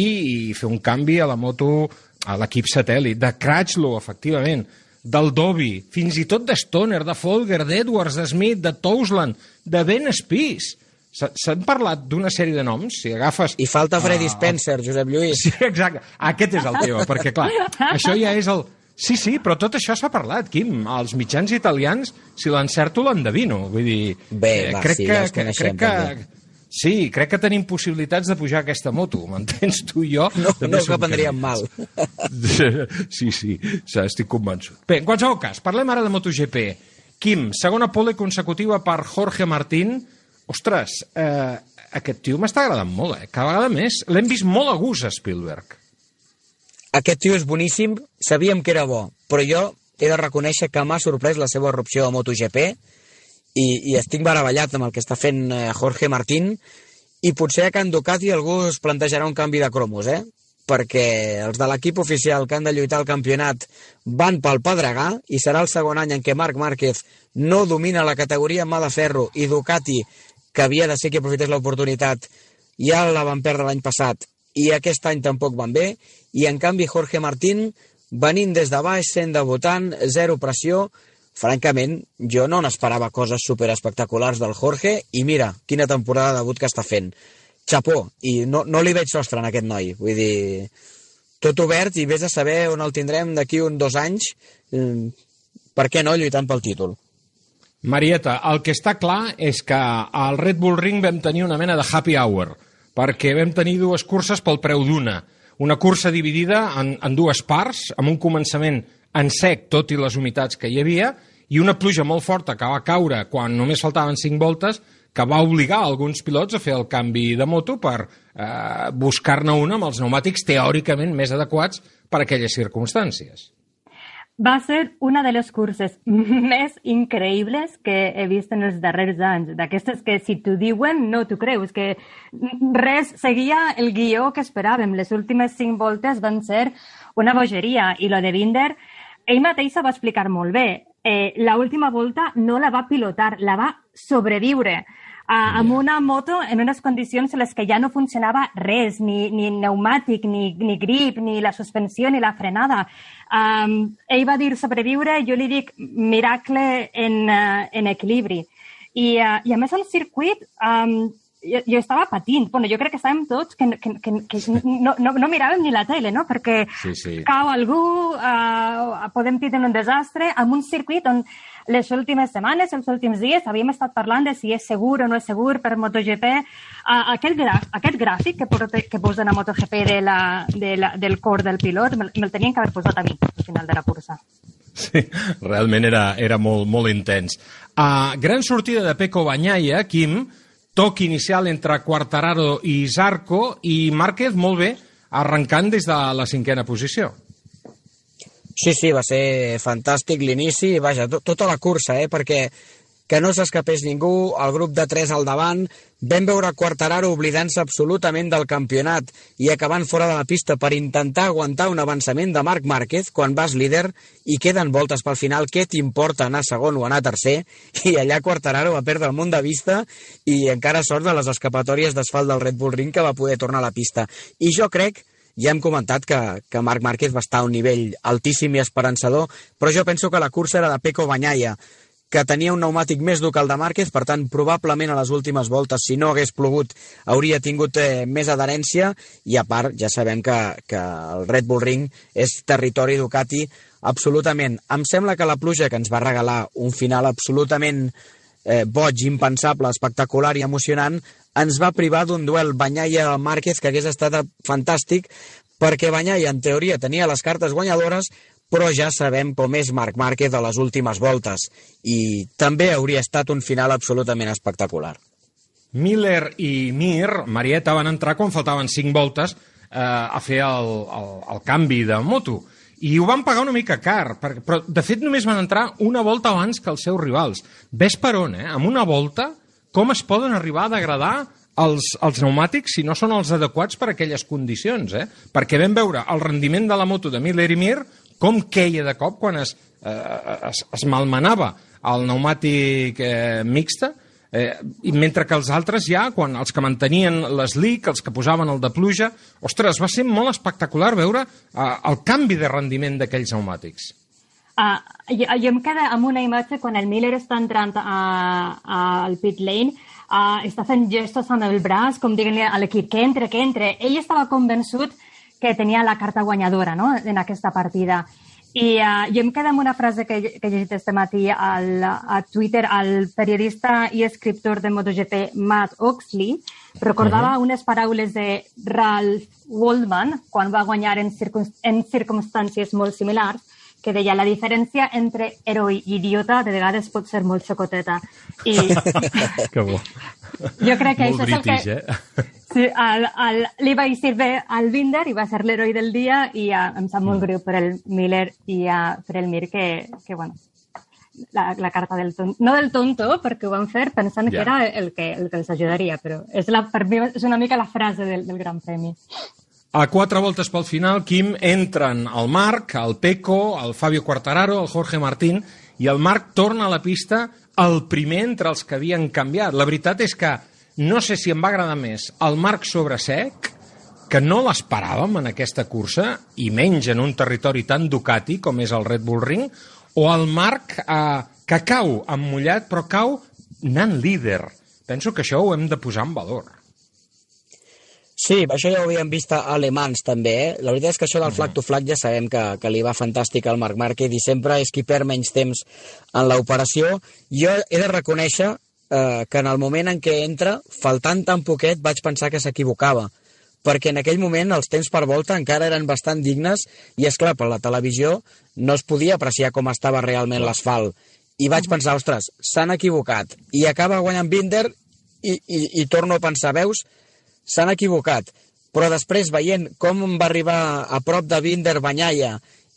i fer un canvi a la moto a l'equip satèl·lit, de Cratchlow, efectivament, del Dobby, fins i tot de Stoner, de Folger, d'Edwards, de Smith, de Tousland, de Ben Spies. S'ha- S'han parlat d'una sèrie de noms, si agafes... I falta Freddy Ah, Spencer, Josep Lluís. Sí, exacte. Aquest és el tema, perquè, clar, això ja és el... Sí, sí, però tot això s'ha parlat, Quim. Els mitjans italians, si l'encerto, l'endevino. Vull dir... Bé, eh, va, crec sí, que, ja els coneixem, crec que, Sí, crec que tenim possibilitats de pujar aquesta moto, m'entens tu i jo? No, també no que prendríem mal. Sí, sí, sí, estic convençut. Bé, en qualsevol cas, parlem ara de MotoGP. Quim, segona pole consecutiva per Jorge Martín. Ostres, eh, aquest tio m'està agradant molt, eh? Cada vegada més. L'hem vist molt a gust, a Spielberg. Aquest tio és boníssim, sabíem que era bo, però jo he de reconèixer que m'ha sorprès la seva erupció a MotoGP i, i estic meravellat amb el que està fent eh, Jorge Martín i potser a Can Ducati algú es plantejarà un canvi de cromos, eh? perquè els de l'equip oficial que han de lluitar al campionat van pel Pedregà i serà el segon any en què Marc Márquez no domina la categoria mà de ferro i Ducati, que havia de ser qui aprofités l'oportunitat, ja la van perdre l'any passat i aquest any tampoc van bé. I en canvi Jorge Martín venint des de baix, sent debutant, zero pressió, francament, jo no n'esperava coses super espectaculars del Jorge. I mira, quina temporada de debut que està fent. Chapó, i no, no li veig sostre en aquest noi, vull dir, tot obert i vés a saber on el tindrem d'aquí un dos anys, eh, per què no lluitant pel títol. Marieta, el que està clar és que al Red Bull Ring vam tenir una mena de happy hour, perquè vam tenir dues curses pel preu d'una. Una cursa dividida en, en dues parts, amb un començament en sec, tot i les humitats que hi havia, i una pluja molt forta que va caure quan només faltaven 5 voltes, que va obligar alguns pilots a fer el canvi de moto per eh, buscar-ne una amb els pneumàtics teòricament més adequats per a aquelles circumstàncies. Va ser una de les curses més increïbles que he vist en els darrers anys. D'aquestes que si t'ho diuen no t'ho creus, que res seguia el guió que esperàvem. Les últimes cinc voltes van ser una bogeria i lo de Binder, ell mateix s'ho va explicar molt bé. Eh, la última volta no la va pilotar, la va sobreviure uh, amb una moto en unes condicions en les que ja no funcionava res, ni, ni pneumàtic, ni, ni grip, ni la suspensió, ni la frenada. Um, ell va dir sobreviure, jo li dic miracle en, uh, en equilibri. I, uh, I a més el circuit um, jo, jo estava patint. Bueno, jo crec que estàvem tots que, que, que, que no, no, no miràvem ni la tele, no? Perquè Sí, sí. cau algú, uh, podem tindre un desastre, amb un circuit on les últimes setmanes, els últims dies, havíem estat parlant de si és segur o no és segur per MotoGP. Uh, aquest, gra aquest gràfic que, porte, que posen a MotoGP de la, de la, del cor del pilot me'l me tenien que haver posat a mi al final de la cursa. Sí, realment era, era molt, molt intens. Uh, gran sortida de Peco Banyaia, Quim, toc inicial entre Quartararo i Zarco, i Márquez molt bé, arrencant des de la cinquena posició. Sí, sí, va ser fantàstic l'inici, vaja, to tota la cursa, eh, perquè que no s'escapés ningú, el grup de tres al davant, vam veure Quartararo oblidant-se absolutament del campionat i acabant fora de la pista per intentar aguantar un avançament de Marc Márquez quan vas líder i queden voltes pel final, què t'importa anar segon o anar tercer? I allà Quartararo va perdre el món de vista i encara sort de les escapatòries d'asfalt del Red Bull Ring que va poder tornar a la pista. I jo crec ja hem comentat que, que Marc Márquez va estar a un nivell altíssim i esperançador, però jo penso que la cursa era de Peco Banyaia, que tenia un pneumàtic més dur que el de Márquez, per tant, probablement a les últimes voltes, si no hagués plogut, hauria tingut eh, més adherència, i a part, ja sabem que, que el Red Bull Ring és territori Ducati absolutament. Em sembla que la pluja que ens va regalar un final absolutament eh, boig, impensable, espectacular i emocionant, ens va privar d'un duel Banyaia-Márquez que hagués estat fantàstic, perquè Banyaia, en teoria, tenia les cartes guanyadores, però ja sabem com és Marc Márquez a les últimes voltes, i també hauria estat un final absolutament espectacular. Miller i Mir, Marieta, van entrar quan faltaven 5 voltes eh, a fer el, el, el canvi de moto. I ho van pagar una mica car, per, però de fet només van entrar una volta abans que els seus rivals. Ves per on, eh? Amb una volta, com es poden arribar a degradar els, els pneumàtics si no són els adequats per a aquelles condicions, eh? Perquè vam veure el rendiment de la moto de Miller i Mir com queia de cop quan es, eh, es, es malmenava el pneumàtic eh, mixta, eh, i mentre que els altres ja, quan els que mantenien l'eslic, els que posaven el de pluja, ostres, va ser molt espectacular veure eh, el canvi de rendiment d'aquells pneumàtics. Uh, jo, jo em quedo amb una imatge quan el Miller està entrant a, a, al pit lane, uh, està fent gestos amb el braç, com dient a l'equip que entre, que entre. Ell estava convençut que tenia la carta guanyadora no? en aquesta partida. I uh, jo em quedo amb una frase que, que he llegit este matí al, a Twitter. El periodista i escriptor de MotoGP Matt Oxley recordava uh -huh. unes paraules de Ralph Waldman quan va guanyar en, circun en circumstàncies molt similars, que deia la diferència entre heroi i idiota de vegades pot ser molt xocoteta. I que bo. jo crec que Molt això és el british, que... eh? Sí, el, el, li va eixir bé al Binder i va ser l'heroi del dia i uh, em sap molt greu per el Miller i uh, per el Mir que, que bueno, la, la carta del tonto, no del tonto, perquè ho van fer pensant Ja. que era el que, el que els ajudaria, però és la, per mi és una mica la frase del, del Gran Premi. A quatre voltes pel final, Quim, entren el Marc, el Peco, el Fabio Quartararo, el Jorge Martín, i el Marc torna a la pista el primer entre els que havien canviat. La veritat és que no sé si em va agradar més el Marc sobre sec, que no l'esperàvem en aquesta cursa, i menys en un territori tan Ducati com és el Red Bull Ring, o el Marc eh, que cau emmullat, però cau anant líder. Penso que això ho hem de posar en valor. Sí, això ja ho havíem vist a alemans també, eh? La veritat és que això del flag to flag ja sabem que, que li va fantàstic al Marc Márquez i sempre és qui perd menys temps en l'operació. Jo he de reconèixer eh, que en el moment en què entra, faltant tan poquet, vaig pensar que s'equivocava perquè en aquell moment els temps per volta encara eren bastant dignes i, és clar, per la televisió no es podia apreciar com estava realment l'asfalt. I vaig pensar, ostres, s'han equivocat. I acaba guanyant Binder i, i, i torno a pensar, veus, s'han equivocat. Però després, veient com va arribar a prop de Binder Banyaia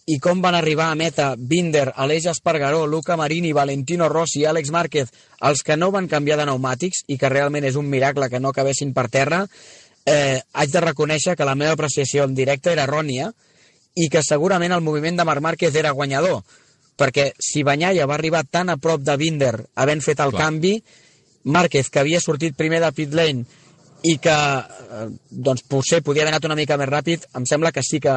i com van arribar a meta Binder, Aleix Espargaró, Luca Marini, Valentino Rossi, Àlex Márquez, els que no van canviar de pneumàtics i que realment és un miracle que no acabessin per terra, eh, haig de reconèixer que la meva apreciació en directe era errònia i que segurament el moviment de Marc Márquez era guanyador, perquè si Banyaia va arribar tan a prop de Binder havent fet el Clar. canvi, Márquez, que havia sortit primer de pit lane i que eh, doncs potser podia haver anat una mica més ràpid, em sembla que sí que,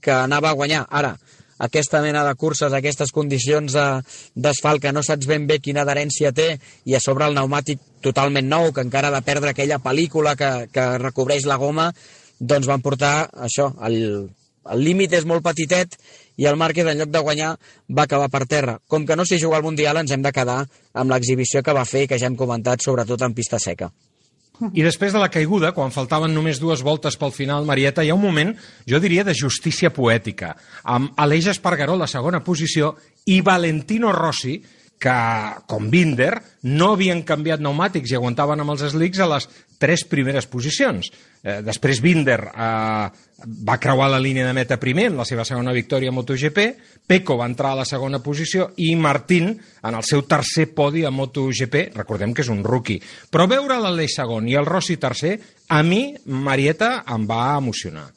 que anava a guanyar. Ara, aquesta mena de curses, aquestes condicions eh, d'asfalt que no saps ben bé quina adherència té i a sobre el pneumàtic totalment nou, que encara ha de perdre aquella pel·lícula que, que recobreix la goma, doncs van portar això, el, el límit és molt petitet i el Márquez, en lloc de guanyar, va acabar per terra. Com que no sé jugar al Mundial, ens hem de quedar amb l'exhibició que va fer i que ja hem comentat, sobretot en pista seca. I després de la caiguda, quan faltaven només dues voltes pel final, Marieta, hi ha un moment, jo diria, de justícia poètica, amb Aleix Espargaró la segona posició i Valentino Rossi, que, com Binder, no havien canviat pneumàtics i aguantaven amb els slicks a les tres primeres posicions. Eh, després Binder eh, va creuar la línia de meta primer en la seva segona victòria a MotoGP, Peco va entrar a la segona posició i Martín en el seu tercer podi a MotoGP, recordem que és un rookie. Però veure l'Aleix segon i el Rossi tercer, a mi, Marieta, em va emocionar.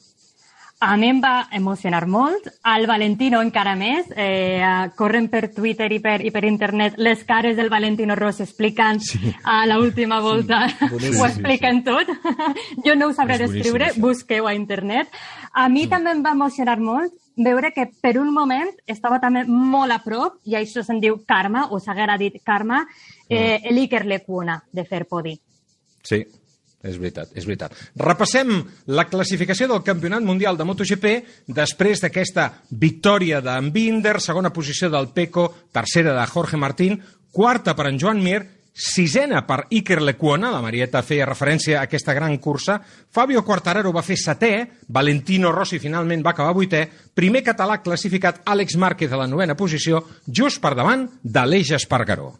A mi em va emocionar molt, al Valentino encara més, eh, corren per Twitter i per, i per internet les cares del Valentino Rossi explicant sí. a l'última volta, boníssim. ho expliquen tot. jo no ho sabré És descriure, això. busqueu a internet. A mi mm. també em va emocionar molt veure que per un moment estava també molt a prop, i això se'n diu karma, o s'haguera dit karma, eh, l'Iker Lecuna de fer podi. Sí, és veritat, és veritat. Repassem la classificació del Campionat Mundial de MotoGP després d'aquesta victòria d'en Binder, segona posició del Peco, tercera de Jorge Martín, quarta per en Joan Mir, sisena per Iker Lecuona, la Marieta feia referència a aquesta gran cursa, Fabio Quartararo va fer setè, Valentino Rossi finalment va acabar vuitè, primer català classificat Àlex Márquez a la novena posició, just per davant d'Aleix Espargaró.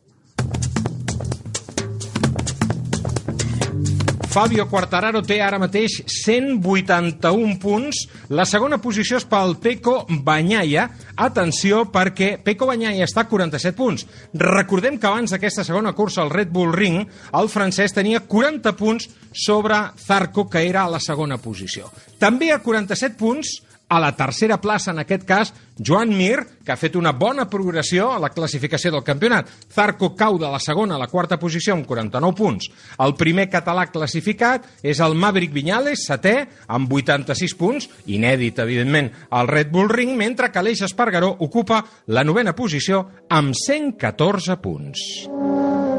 Fabio Quartararo té ara mateix 181 punts. La segona posició és pel Peco Banyaia. Atenció, perquè Peco Banyaia està a 47 punts. Recordem que abans d'aquesta segona cursa al Red Bull Ring, el francès tenia 40 punts sobre Zarco, que era a la segona posició. També a 47 punts a la tercera plaça, en aquest cas, Joan Mir, que ha fet una bona progressió a la classificació del campionat. Zarco cau de la segona a la quarta posició amb 49 punts. El primer català classificat és el Maverick Viñales, setè, amb 86 punts, inèdit, evidentment, al Red Bull Ring, mentre que Aleix Espargaró ocupa la novena posició amb 114 punts.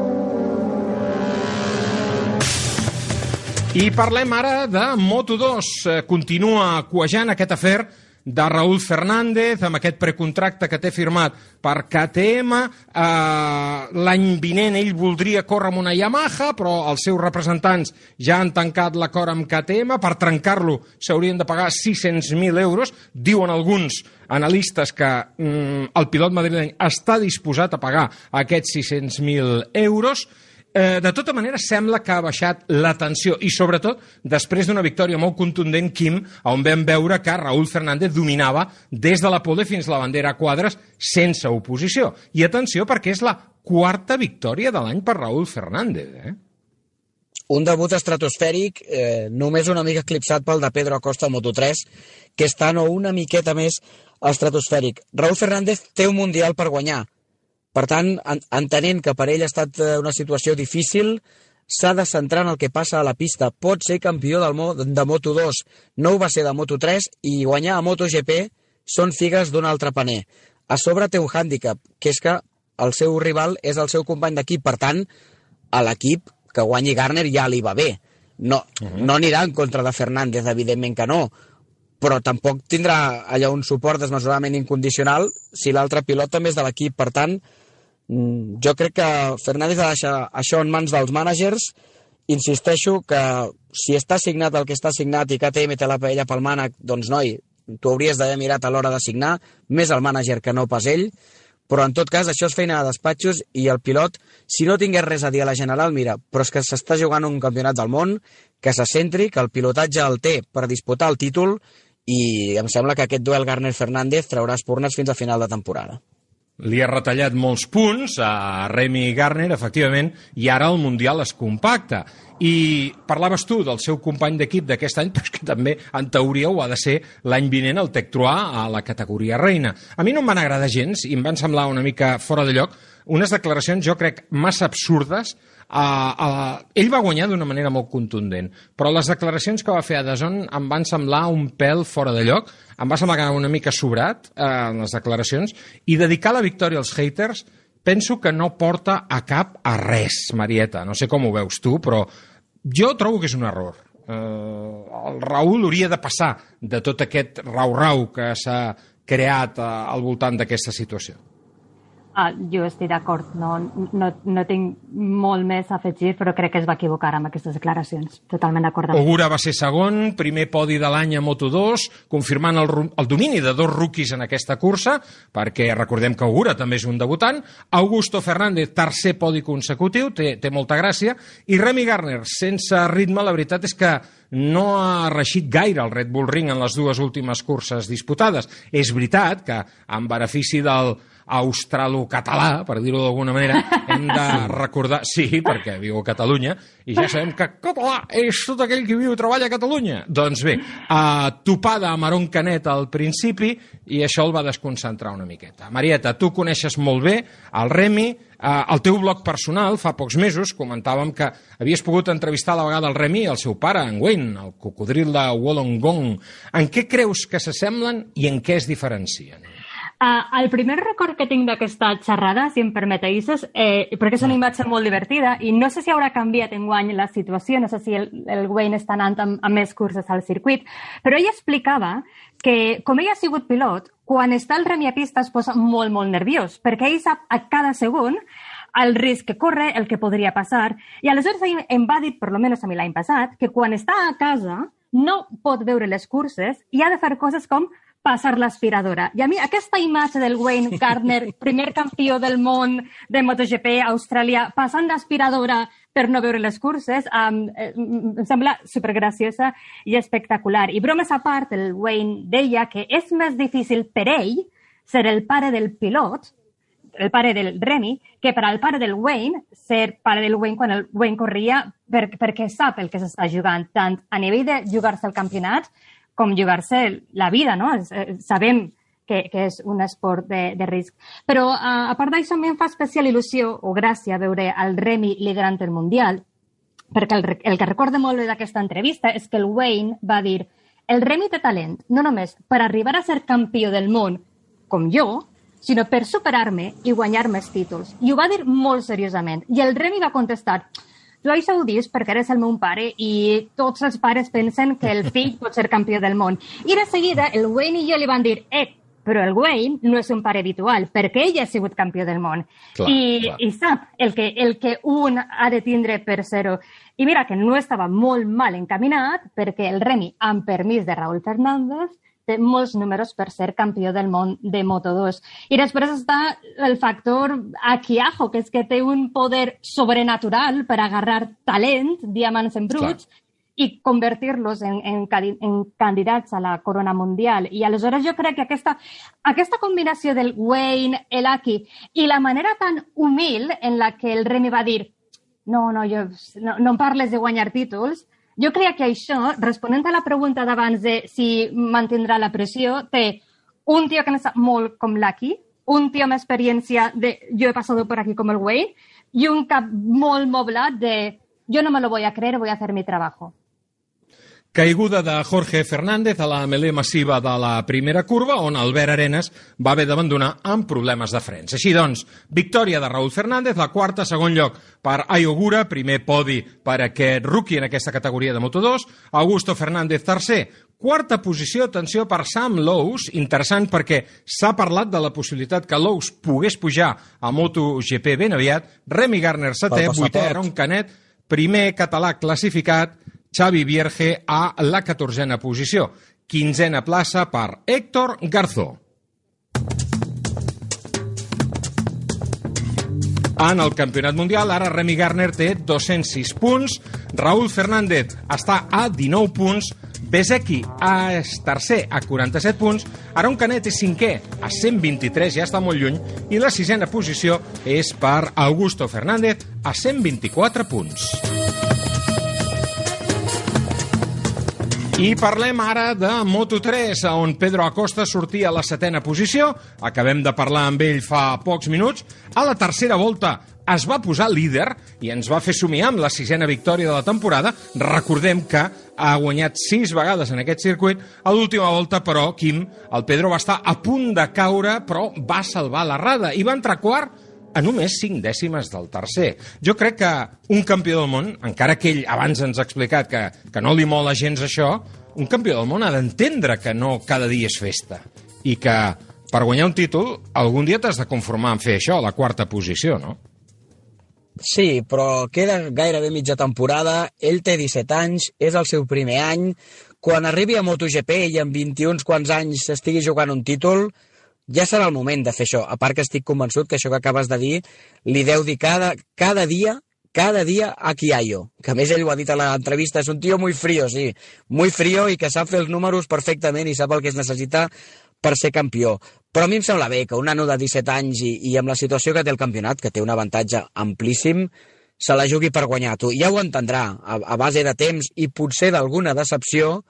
I parlem ara de Moto2. Eh, Continua cuejant aquest afer de Raúl Fernández amb aquest precontracte que té firmat per KTM. Eh, L'any vinent ell voldria córrer amb una Yamaha, però els seus representants ja han tancat l'acord amb KTM. Per trencar-lo s'haurien de pagar 600.000 euros. Diuen alguns analistes que mm, el pilot madrileny està disposat a pagar aquests 600.000 euros. Eh, de tota manera, sembla que ha baixat la tensió i, sobretot, després d'una victòria molt contundent, Quim, on vam veure que Raúl Fernández dominava des de la pole fins la bandera a quadres sense oposició. I atenció, perquè és la quarta victòria de l'any per Raúl Fernández. Eh? un debut estratosfèric, eh, només una mica eclipsat pel de Pedro Acosta al Moto3, que és tan o una miqueta més estratosfèric. Raúl Fernández té un Mundial per guanyar. Per tant, en, entenent que per ell ha estat eh, una situació difícil, s'ha de centrar en el que passa a la pista. Pot ser campió del mo de Moto2, no ho va ser de Moto3, i guanyar a MotoGP són figues d'un altre paner. a sobre té un hàndicap, que és que el seu rival és el seu company d'equip, per tant, a l'equip que guanyi Garner ja li va bé. No, uh -huh. no anirà en contra de Fernández, evidentment que no, però tampoc tindrà allò un suport desmesuradament incondicional si l'altre pilot també és de l'equip. Per tant, jo crec que Fernández ha de deixar això en mans dels mànagers. Insisteixo que si està signat el que està signat i KTM té la paella pel mànec, doncs noi, tu hauries d'haver mirat a l'hora de signar, més el mànager que no pas ell, però en tot cas això és feina de despatxos i el pilot, si no tingués res a dir a la general, mira, però és que s'està jugant un campionat del món, que se centri, que el pilotatge el té per disputar el títol i em sembla que aquest duel Garner-Fernández traurà espurnes fins a final de temporada. Li ha retallat molts punts a Remy Garner, efectivament, i ara el Mundial es compacta. I parlaves tu del seu company d'equip d'aquest any, però és que també, en teoria, ho ha de ser l'any vinent el Tec Troà a la categoria reina. A mi no em van agradar gens i em van semblar una mica fora de lloc unes declaracions, jo crec, massa absurdes. Uh, uh, ell va guanyar d'una manera molt contundent, però les declaracions que va fer a Dazón em van semblar un pèl fora de lloc, em va semblar que una mica sobrat uh, en les declaracions, i dedicar la victòria als haters penso que no porta a cap a res, Marieta. No sé com ho veus tu, però jo trobo que és un error. Uh, el Raül hauria de passar de tot aquest rau-rau que s'ha creat uh, al voltant d'aquesta situació. Ah, jo estic d'acord, no, no, no tinc molt més a afegir, però crec que es va equivocar amb aquestes declaracions. Totalment d'acord Ogura va ser segon, primer podi de l'any a Moto2, confirmant el, el domini de dos rookies en aquesta cursa, perquè recordem que Ogura també és un debutant, Augusto Fernández, tercer podi consecutiu, té, té molta gràcia, i Remy Garner, sense ritme, la veritat és que no ha reixit gaire el Red Bull Ring en les dues últimes curses disputades. És veritat que, en benefici del australo-català, per dir-ho d'alguna manera, hem de recordar... Sí, perquè viu a Catalunya, i ja sabem que català és tot aquell que viu i treballa a Catalunya. Doncs bé, uh, topada amb Aron Canet al principi, i això el va desconcentrar una miqueta. Marieta, tu coneixes molt bé el Remi, Uh, el teu blog personal, fa pocs mesos, comentàvem que havies pogut entrevistar a la vegada el Remi i el seu pare, en Wayne, el cocodril de Wollongong. En què creus que s'assemblen i en què es diferencien? Uh, el primer record que tinc d'aquesta xerrada, si em permeteixes, eh, perquè és una imatge molt divertida i no sé si haurà canviat en guany la situació, no sé si el, el Wayne està anant amb, amb més curses al circuit, però ell explicava que, com ell ha sigut pilot, quan està el Remi a pista es posa molt, molt nerviós, perquè ell sap a cada segon el risc que corre, el que podria passar, i aleshores ell em va dir, per lo menos a mi l'any passat, que quan està a casa no pot veure les curses i ha de fer coses com passar l'aspiradora. I a mi aquesta imatge del Wayne Gardner, primer campió del món de MotoGP a Austràlia, passant l'aspiradora per no veure les curses, um, em sembla supergraciosa i espectacular. I bromes a part, el Wayne deia que és més difícil per ell ser el pare del pilot, el pare del Remy, que per al pare del Wayne, ser pare del Wayne quan el Wayne corria, per, perquè sap el que s'està jugant, tant a nivell de jugar-se el campionat com jugar-se la vida, no? Eh, Sabem que, que és un esport de, de risc. Però, uh, a part d'això, a mi em fa especial il·lusió o gràcia veure el Remy liderant el Mundial, perquè el, el que recordo molt bé d'aquesta entrevista és que el Wayne va dir el Remy té talent, no només per arribar a ser campió del món, com jo, sinó per superar-me i guanyar més títols. I ho va dir molt seriosament. I el Remy va contestar tu això ho dius perquè eres el meu pare i tots els pares pensen que el fill pot ser campió del món. I de seguida el Wayne i jo li van dir eh, però el Wayne no és un pare habitual, perquè ell ha sigut campió del món. Clar, I, clar. I sap el que, el que un ha de tindre per ser-ho. I mira que no estava molt mal encaminat, perquè el Remy, amb permís de Raúl Fernández, té molts números per ser campió del món de Moto2. I després està el factor Akiajo, que és que té un poder sobrenatural per agarrar talent, diamants en bruts, i convertir-los en, en, en candidats a la corona mundial. I aleshores jo crec que aquesta, aquesta combinació del Wayne, el Aki, i la manera tan humil en la que el Remy va dir no, no, jo, no, no em parles de guanyar títols, jo crec que això, responent a la pregunta d'abans de si mantindrà la pressió, té un tio que n'està molt com l'Aki, un tio amb experiència de jo he passat per aquí com el Wayne, i un cap molt moblat de yo no me lo voy a creer, voy a hacer mi trabajo. Caiguda de Jorge Fernández a la melé massiva de la primera curva, on Albert Arenas va haver d'abandonar amb problemes de frens. Així doncs, victòria de Raúl Fernández, la quarta, segon lloc per Ayogura, primer podi per aquest rookie en aquesta categoria de Moto2, Augusto Fernández tercer, Quarta posició, atenció, per Sam Lowe's, interessant perquè s'ha parlat de la possibilitat que Lowe's pogués pujar a MotoGP ben aviat, Remy Garner setè, vuitè. Aaron Canet, primer català classificat, Xavi Vierge a la catorzena posició. Quinzena plaça per Héctor Garzó. En el campionat mundial, ara Remy Garner té 206 punts, Raúl Fernández està a 19 punts, Bezeki és tercer a 47 punts, Aaron Canet és cinquè a 123, ja està molt lluny, i la sisena posició és per Augusto Fernández a 124 punts. I parlem ara de Moto3, on Pedro Acosta sortia a la setena posició. Acabem de parlar amb ell fa pocs minuts. A la tercera volta es va posar líder i ens va fer somiar amb la sisena victòria de la temporada. Recordem que ha guanyat sis vegades en aquest circuit. A l'última volta, però, Quim, el Pedro va estar a punt de caure, però va salvar l'errada i va entrar quart a només 5 dècimes del tercer. Jo crec que un campió del món, encara que ell abans ens ha explicat que, que no li mola gens això, un campió del món ha d'entendre que no cada dia és festa i que per guanyar un títol algun dia t'has de conformar en fer això, la quarta posició, no? Sí, però queda gairebé mitja temporada, ell té 17 anys, és el seu primer any, quan arribi a MotoGP i amb 21 quants anys estigui jugant un títol, ja serà el moment de fer això. A part que estic convençut que això que acabes de dir li deu dir cada, cada dia cada dia a Kiayo, que a més ell ho ha dit a l'entrevista, és un tio muy frío, sí, muy frío i que sap fer els números perfectament i sap el que es necessita per ser campió. Però a mi em sembla bé que un nano de 17 anys i, i amb la situació que té el campionat, que té un avantatge amplíssim, se la jugui per guanyar. Tu ja ho entendrà, a, a base de temps i potser d'alguna decepció,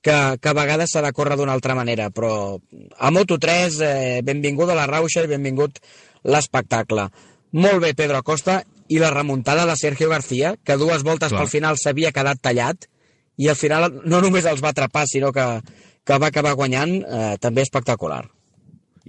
que, que a vegades s'ha de córrer d'una altra manera, però a Moto3, eh, benvingut a la rauxa i benvingut l'espectacle. Molt bé, Pedro Acosta, i la remuntada de Sergio García, que dues voltes Clar. pel final s'havia quedat tallat, i al final no només els va atrapar, sinó que, que va acabar guanyant, eh, també espectacular.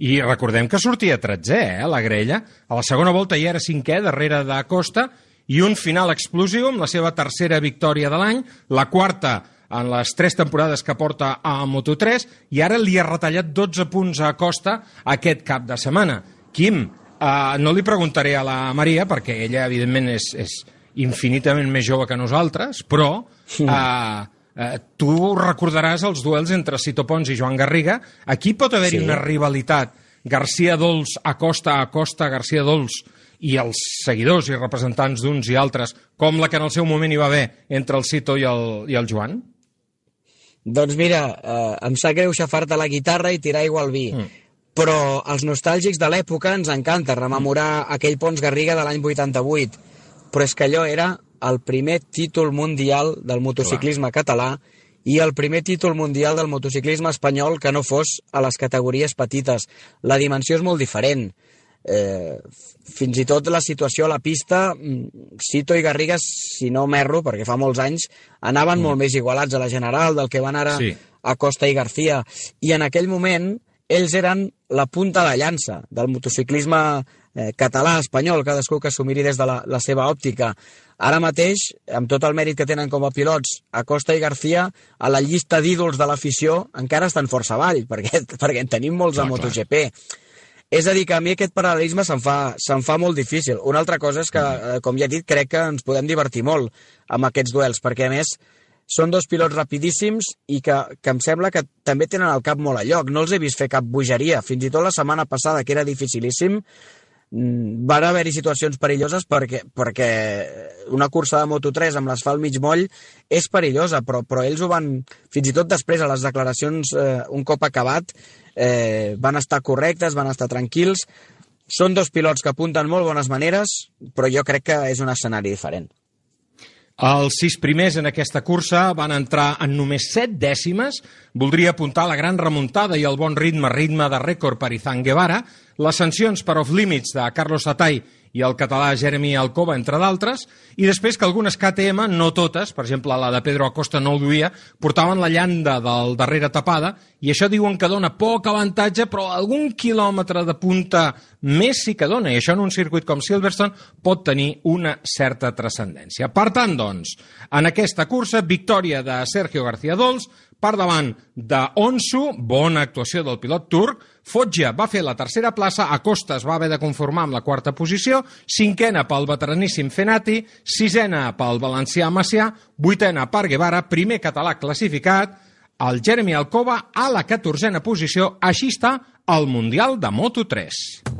I recordem que sortia 13è, eh, la grella. A la segona volta ja era cinquè, darrere de Costa, i un final explosiu amb la seva tercera victòria de l'any, la quarta en les tres temporades que porta a Moto3, i ara li ha retallat 12 punts a Costa aquest cap de setmana. Quim, eh, no li preguntaré a la Maria, perquè ella, evidentment, és, és infinitament més jove que nosaltres, però eh, eh, tu recordaràs els duels entre Cito Pons i Joan Garriga. Aquí pot haver-hi Sí. una rivalitat García Dols, Acosta, Acosta, García Dols i els seguidors i representants d'uns i altres, com la que en el seu moment hi va haver entre el Cito i el, i el Joan? Doncs mira, eh, em sap greu xafar-te la guitarra i tirar aigua al vi, mm. però els nostàlgics de l'època ens encanta rememorar mm. aquell Pons Garriga de l'any 88, però és que allò era el primer títol mundial del motociclisme Clar. català i el primer títol mundial del motociclisme espanyol que no fos a les categories petites. La dimensió és molt diferent. Eh, fins i tot la situació a la pista, mm, Cito i Garriga, si no m'erro, perquè fa molts anys, anaven mm. molt més igualats a la general del que van ara Sí. a Costa i García. I en aquell moment ells eren la punta de llança del motociclisme eh, català, espanyol, cadascú que s'ho miri des de la, la seva òptica. Ara mateix, amb tot el mèrit que tenen com a pilots, Acosta i García, a la llista d'ídols de l'afició, encara estan força avall, perquè, perquè en tenim molts a Clar, clar. És a dir, que a mi aquest paral·lelisme se'm fa, se'm fa molt difícil. Una altra cosa és que, eh, com ja he dit, crec que ens podem divertir molt amb aquests duels, perquè a més són dos pilots rapidíssims i que, que em sembla que també tenen el cap molt a lloc. No els he vist fer cap bogeria. Fins i tot la setmana passada, que era dificilíssim, mm, van haver-hi situacions perilloses perquè, perquè una cursa de Moto3 amb l'asfalt mig moll és perillosa, però, però ells ho van, fins i tot després a les declaracions eh, un cop acabat, eh, van estar correctes, van estar tranquils. Són dos pilots que apunten molt bones maneres, però jo crec que és un escenari diferent. Els sis primers en aquesta cursa van entrar en només set dècimes. Voldria apuntar la gran remuntada i el bon ritme, ritme de rècord per Izan Guevara, les sancions per off-limits de Carlos Satay i el català Jeremy Alcoba, entre d'altres, i després que algunes KTM, no totes, per exemple la de Pedro Acosta no ho duia, portaven la llanda del darrere tapada, i això diuen que dona poc avantatge, però algun quilòmetre de punta més sí que dona, i això en un circuit com Silverstone pot tenir una certa transcendència. Per tant, doncs, en aquesta cursa, victòria de Sergio García Dols, per davant d'Onsu, bona actuació del pilot turc, Fotja va fer la tercera plaça, Acosta es va haver de conformar amb la quarta posició, cinquena pel veteraníssim Fenati, sisena pel valencià Macià, vuitena per Guevara, primer català classificat, el Jeremy Alcoba a la catorzena posició, així està el Mundial de Moto3.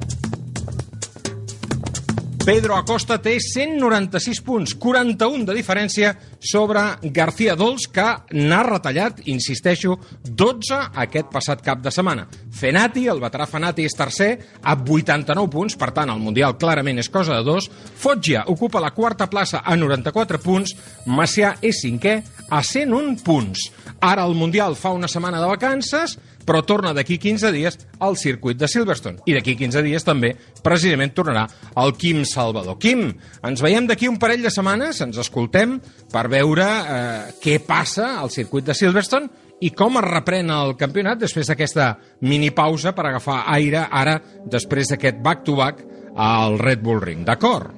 Pedro Acosta té 196 punts, 41 de diferència sobre García Dols, que n'ha retallat, insisteixo, 12 aquest passat cap de setmana. Fenati, el veterà Fenati, és tercer, a 89 punts, per tant, el Mundial clarament és cosa de dos. Foggia ocupa la quarta plaça a 94 punts, Macià és cinquè a 101 punts. Ara el Mundial fa una setmana de vacances, però torna d'aquí 15 dies al circuit de Silverstone. I d'aquí 15 dies també, precisament, tornarà el Quim Salvador. Quim, ens veiem d'aquí un parell de setmanes, ens escoltem per veure eh, què passa al circuit de Silverstone i com es reprèn el campionat després d'aquesta minipausa per agafar aire ara, després d'aquest back-to-back al Red Bull Ring. D'acord?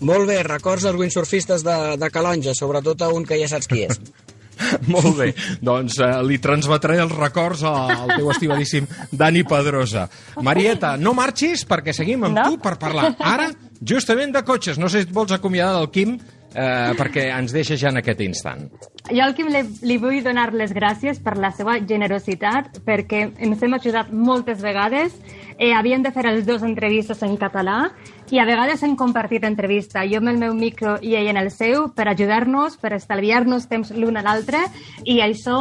Molt bé, records als windsurfistes de, de Calonja, sobretot a un que ja saps qui és. Molt bé, doncs eh, li transmetré els records al teu estimadíssim Dani Pedrosa. Marieta, no marxis perquè seguim amb No. tu per parlar ara justament de cotxes. No sé si et vols acomiadar del Quim eh, perquè ens deixa ja en aquest instant. Jo al Quim li, li vull donar les gràcies per la seva generositat, perquè ens hem ajudat moltes vegades. Eh, havíem de fer les dues entrevistes en català i a vegades hem compartit entrevista, jo amb el meu micro i ell en el seu, per ajudar-nos, per estalviar-nos temps l'un a l'altre, i això,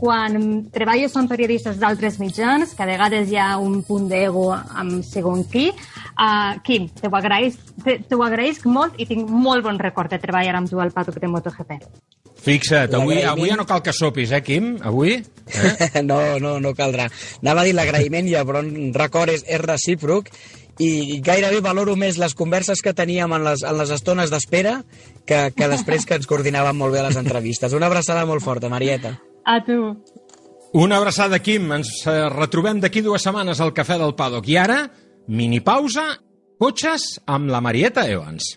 quan treballes amb periodistes d'altres mitjans, que a vegades hi ha un punt d'ego amb segon qui, uh, Quim, t'ho agraeix, te- t'ho agraïsc molt i tinc molt bon record de treballar amb tu al paddock de MotoGP. Fixa't, avui, avui ja no cal que sopis, eh, Quim? Avui? Eh? no, no, no caldrà. Anava a dir l'agraïment però un record és, és recíproc i gairebé valoro més les converses que teníem en les, en les estones d'espera que, que després que ens coordinàvem molt bé a les entrevistes. Una abraçada molt forta, Marieta. A tu. Una abraçada, Quim. Ens eh, retrobem d'aquí dues setmanes al Cafè del Paddock. I ara, minipausa, cotxes amb la Marieta Evans.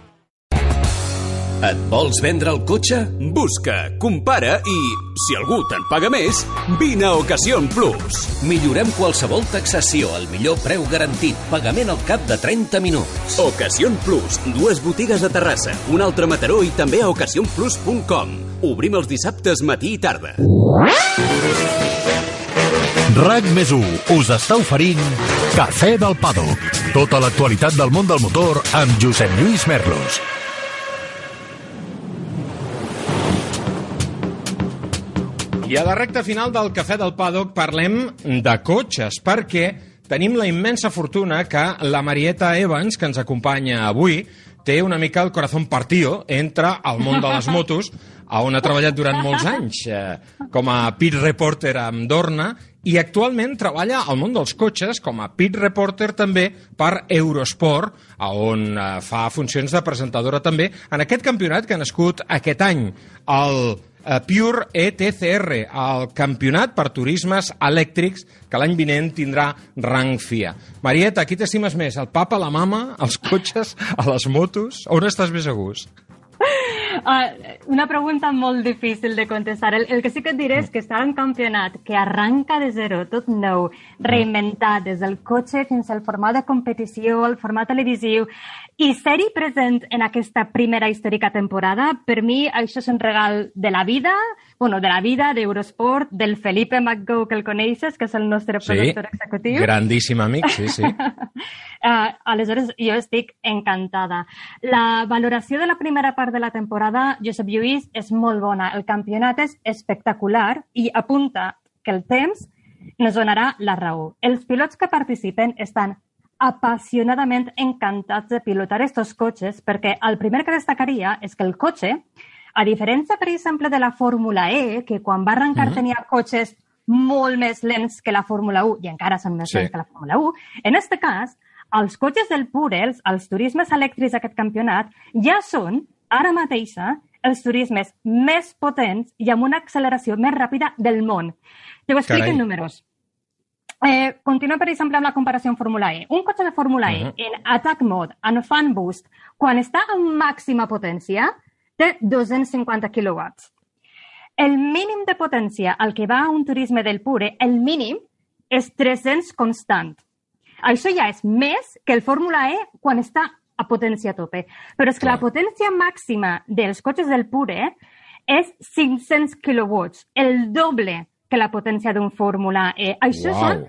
Et vols vendre el cotxe? Busca, compara i, si algú te'n paga més, vine a Ocasión Plus. Millorem qualsevol taxació al millor preu garantit, pagament al cap de 30 minuts. Ocasión Plus, dues botigues a Terrassa, un altre a Mataró i també a ocasionplus.com. Obrim els dissabtes matí i tarda. RAC més 1 us està oferint Cafè del Paddock. Tota l'actualitat del món del motor amb Josep Lluís Merlos. I a la recta final del Cafè del Paddock parlem de cotxes, perquè tenim la immensa fortuna que la Marieta Evans, que ens acompanya avui, té una mica el corazón partido entre el món de les motos, a on ha treballat durant molts anys, eh, com a pit reporter amb Dorna, i actualment treballa al món dels cotxes com a pit reporter també per Eurosport, a on eh, fa funcions de presentadora també en aquest campionat que ha nascut aquest any, el Pure ETCR, el campionat per turismes elèctrics que l'any vinent tindrà rang FIA. Marieta, qui t'estimes més, el papa, la mama, els cotxes, a les motos? On estàs més a gust? Uh, una pregunta molt difícil de contestar. El, el que sí que et diré és que estar en campionat que arranca de zero, tot nou, reinventat, des del cotxe fins al format de competició, el format televisiu, i ser-hi present en aquesta primera històrica temporada, per mi això és un regal de la vida, bueno, de la vida, d'Eurosport, del Felipe McGo, que el coneixes, que és el nostre productor executiu. grandíssim amic, sí, sí. Uh, aleshores, jo estic encantada. La valoració de la primera part de la temporada, Josep Lluís, és molt bona. El campionat és espectacular i apunta que el temps nos donarà la raó. Els pilots que participen estan apassionadament encantats de pilotar estos cotxes perquè el primer que destacaria és que el cotxe, a diferència, per exemple, de la Fórmula E, que quan va arrencar Mhm. tenia cotxes molt més lents que la Fórmula 1 i encara són més Sí. lents que la Fórmula 1, en aquest cas, els cotxes del Pure, els, els turismes elèctrics d'aquest campionat, ja són, ara mateixa, els turismes més potents i amb una acceleració més ràpida del món. Te ho explico Carai. en números. Eh, continua, per exemple, amb la comparació amb Fórmula E. Un cotxe de Fórmula E Mhm. en Attack Mode, en Fan Boost, quan està a màxima potència, té 250 quilowatts. El mínim de potència al que va un turisme del Pure, el mínim, és 300 constant. Això ja és més que el Fórmula E quan està a potència a tope. Però és que la potència màxima dels cotxes del Pure és 500 kilowatts, el doble que la potència d'un Fórmula E. Això Uau. són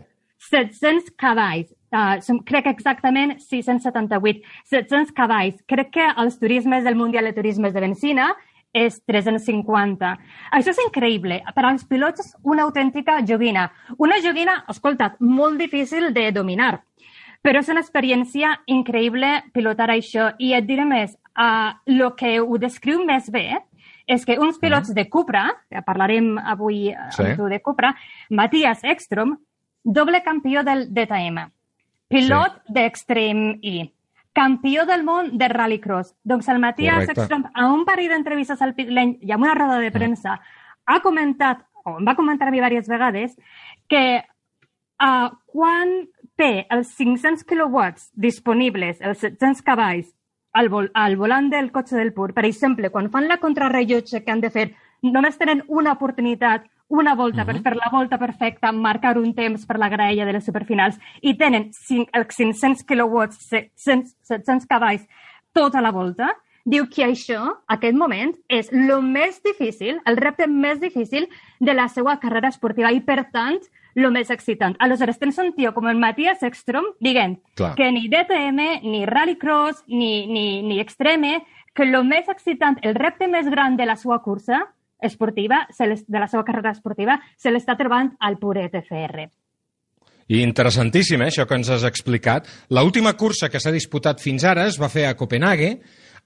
700 cavalls. Uh, som, crec que exactament 678. 700 cavalls. Crec que els turismes del Mundial de Turismes de Benzina és 350. Això és increïble. Per als pilots és una autèntica joguina. Una joguina, escolta't, molt difícil de dominar. Però és una experiència increïble pilotar això. I et diré més, uh, el que ho descriu més bé és que uns pilots de Cupra, que parlarem avui eh, Sí. amb tu de Cupra, Matías Ekstrom, doble campió del DTM, pilot d'Extreme E, campió del món de rallycross. Doncs el Matías Correcte. Ekstrom, a un parell d'entrevistes al pit lane i amb una roda de premsa, ha comentat, o em va comentar a mi diverses vegades, que uh, quan té els 500 kilowatts disponibles, els 700 cavalls, al, vol al volant del cotxe del Pur, per exemple, quan fan la contrarrellotge que han de fer, només tenen una oportunitat, una volta per fer la volta perfecta, marcar un temps per la graella de les superfinals, i tenen cinc, els 500 kilowatts, 700, 700 cavalls, tota la volta, diu que això, aquest moment, és el més difícil, el repte més difícil de la seva carrera esportiva i, per tant, el més excitant. Aleshores, tens un tio com el Matías Ekstrom dient Clar. que ni DTM, ni Rallycross, ni, ni, ni Extreme, que el més excitant, el repte més gran de la seva cursa esportiva, se de la seva carrera esportiva, se l'està trobant al Pure TCR. I interessantíssim, eh, això que ens has explicat. L'última cursa que s'ha disputat fins ara es va fer a Copenhague.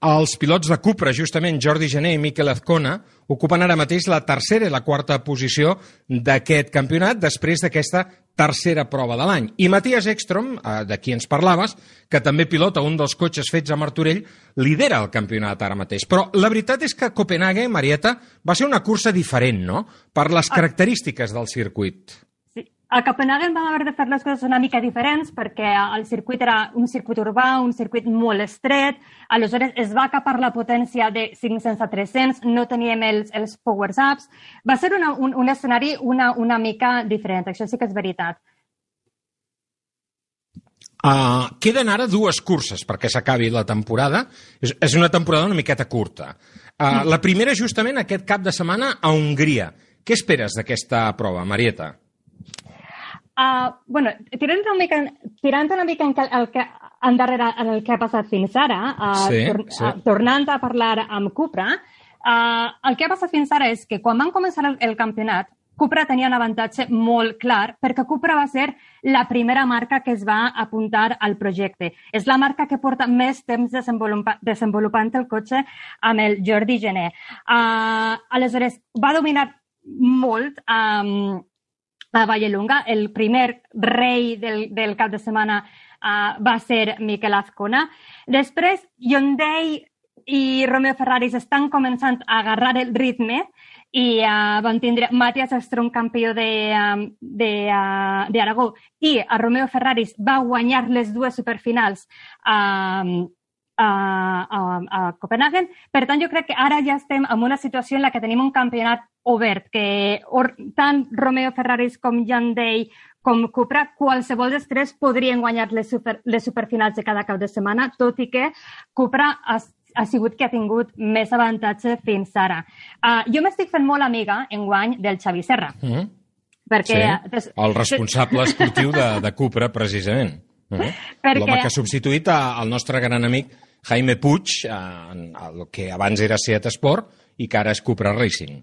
Els pilots de Cupra, justament Jordi Gené i Miquel Azcona, ocupen ara mateix la tercera i la quarta posició d'aquest campionat després d'aquesta tercera prova de l'any. I Matías Ekstrom, eh, de qui ens parlaves, que també pilota un dels cotxes fets a Martorell, lidera el campionat ara mateix. Però la veritat és que Copenhague, Marieta, va ser una cursa diferent, no?, per les característiques del circuit. A Copenhagen vam haver de fer les coses una mica diferents perquè el circuit era un circuit urbà, un circuit molt estret, aleshores es va capar la potència de 500 a 300, no teníem els, els power-ups, va ser una, un, un escenari una, una mica diferent, això sí que és veritat. Uh, queden ara dues curses perquè s'acabi la temporada. És, és una temporada una miqueta curta. Uh, la primera, justament, aquest cap de setmana a Hongria. Què esperes d'aquesta prova, Marieta? Uh, bueno, tirant una mica, tirant una mica en que, el que, endarrere en el que ha passat fins ara, uh, Sí, tor sí. uh, tornant a parlar amb Cupra, uh, el que ha passat fins ara és que quan van començar el, el campionat, Cupra tenia un avantatge molt clar perquè Cupra va ser la primera marca que es va apuntar al projecte. És la marca que porta més temps desenvolupa desenvolupant el cotxe amb el Jordi Gené. Uh, aleshores, va dominar molt um, a Vallelunga. El primer rei del, del cap de setmana uh, va ser Miquel Azcona. Després, Hyundai i Romeo Ferraris estan començant a agarrar el ritme i uh, van tindre Matías Strom campió de, um, de, uh, d'Aragó i a Romeo Ferraris va guanyar les dues superfinals um, a, a, a Copenhagen. Per tant, jo crec que ara ja estem en una situació en la que tenim un campionat obert, que or, tant Romeo Ferraris com Hyundai com Cupra, qualsevol dels tres podrien guanyar les, super, les superfinals de cada cap de setmana, tot i que Cupra ha, ha sigut que ha tingut més avantatge fins ara. Uh, jo m'estic fent molt amiga, en guany, del Xavi Serra. Mm -hmm. Perquè, sí, el responsable esportiu de, de Cupra, precisament. Uh -huh. Perquè- L'home que ha substituït a- al nostre gran amic Jaime Puig, eh, en el que abans era Seat Sport i que ara és Cupra Racing.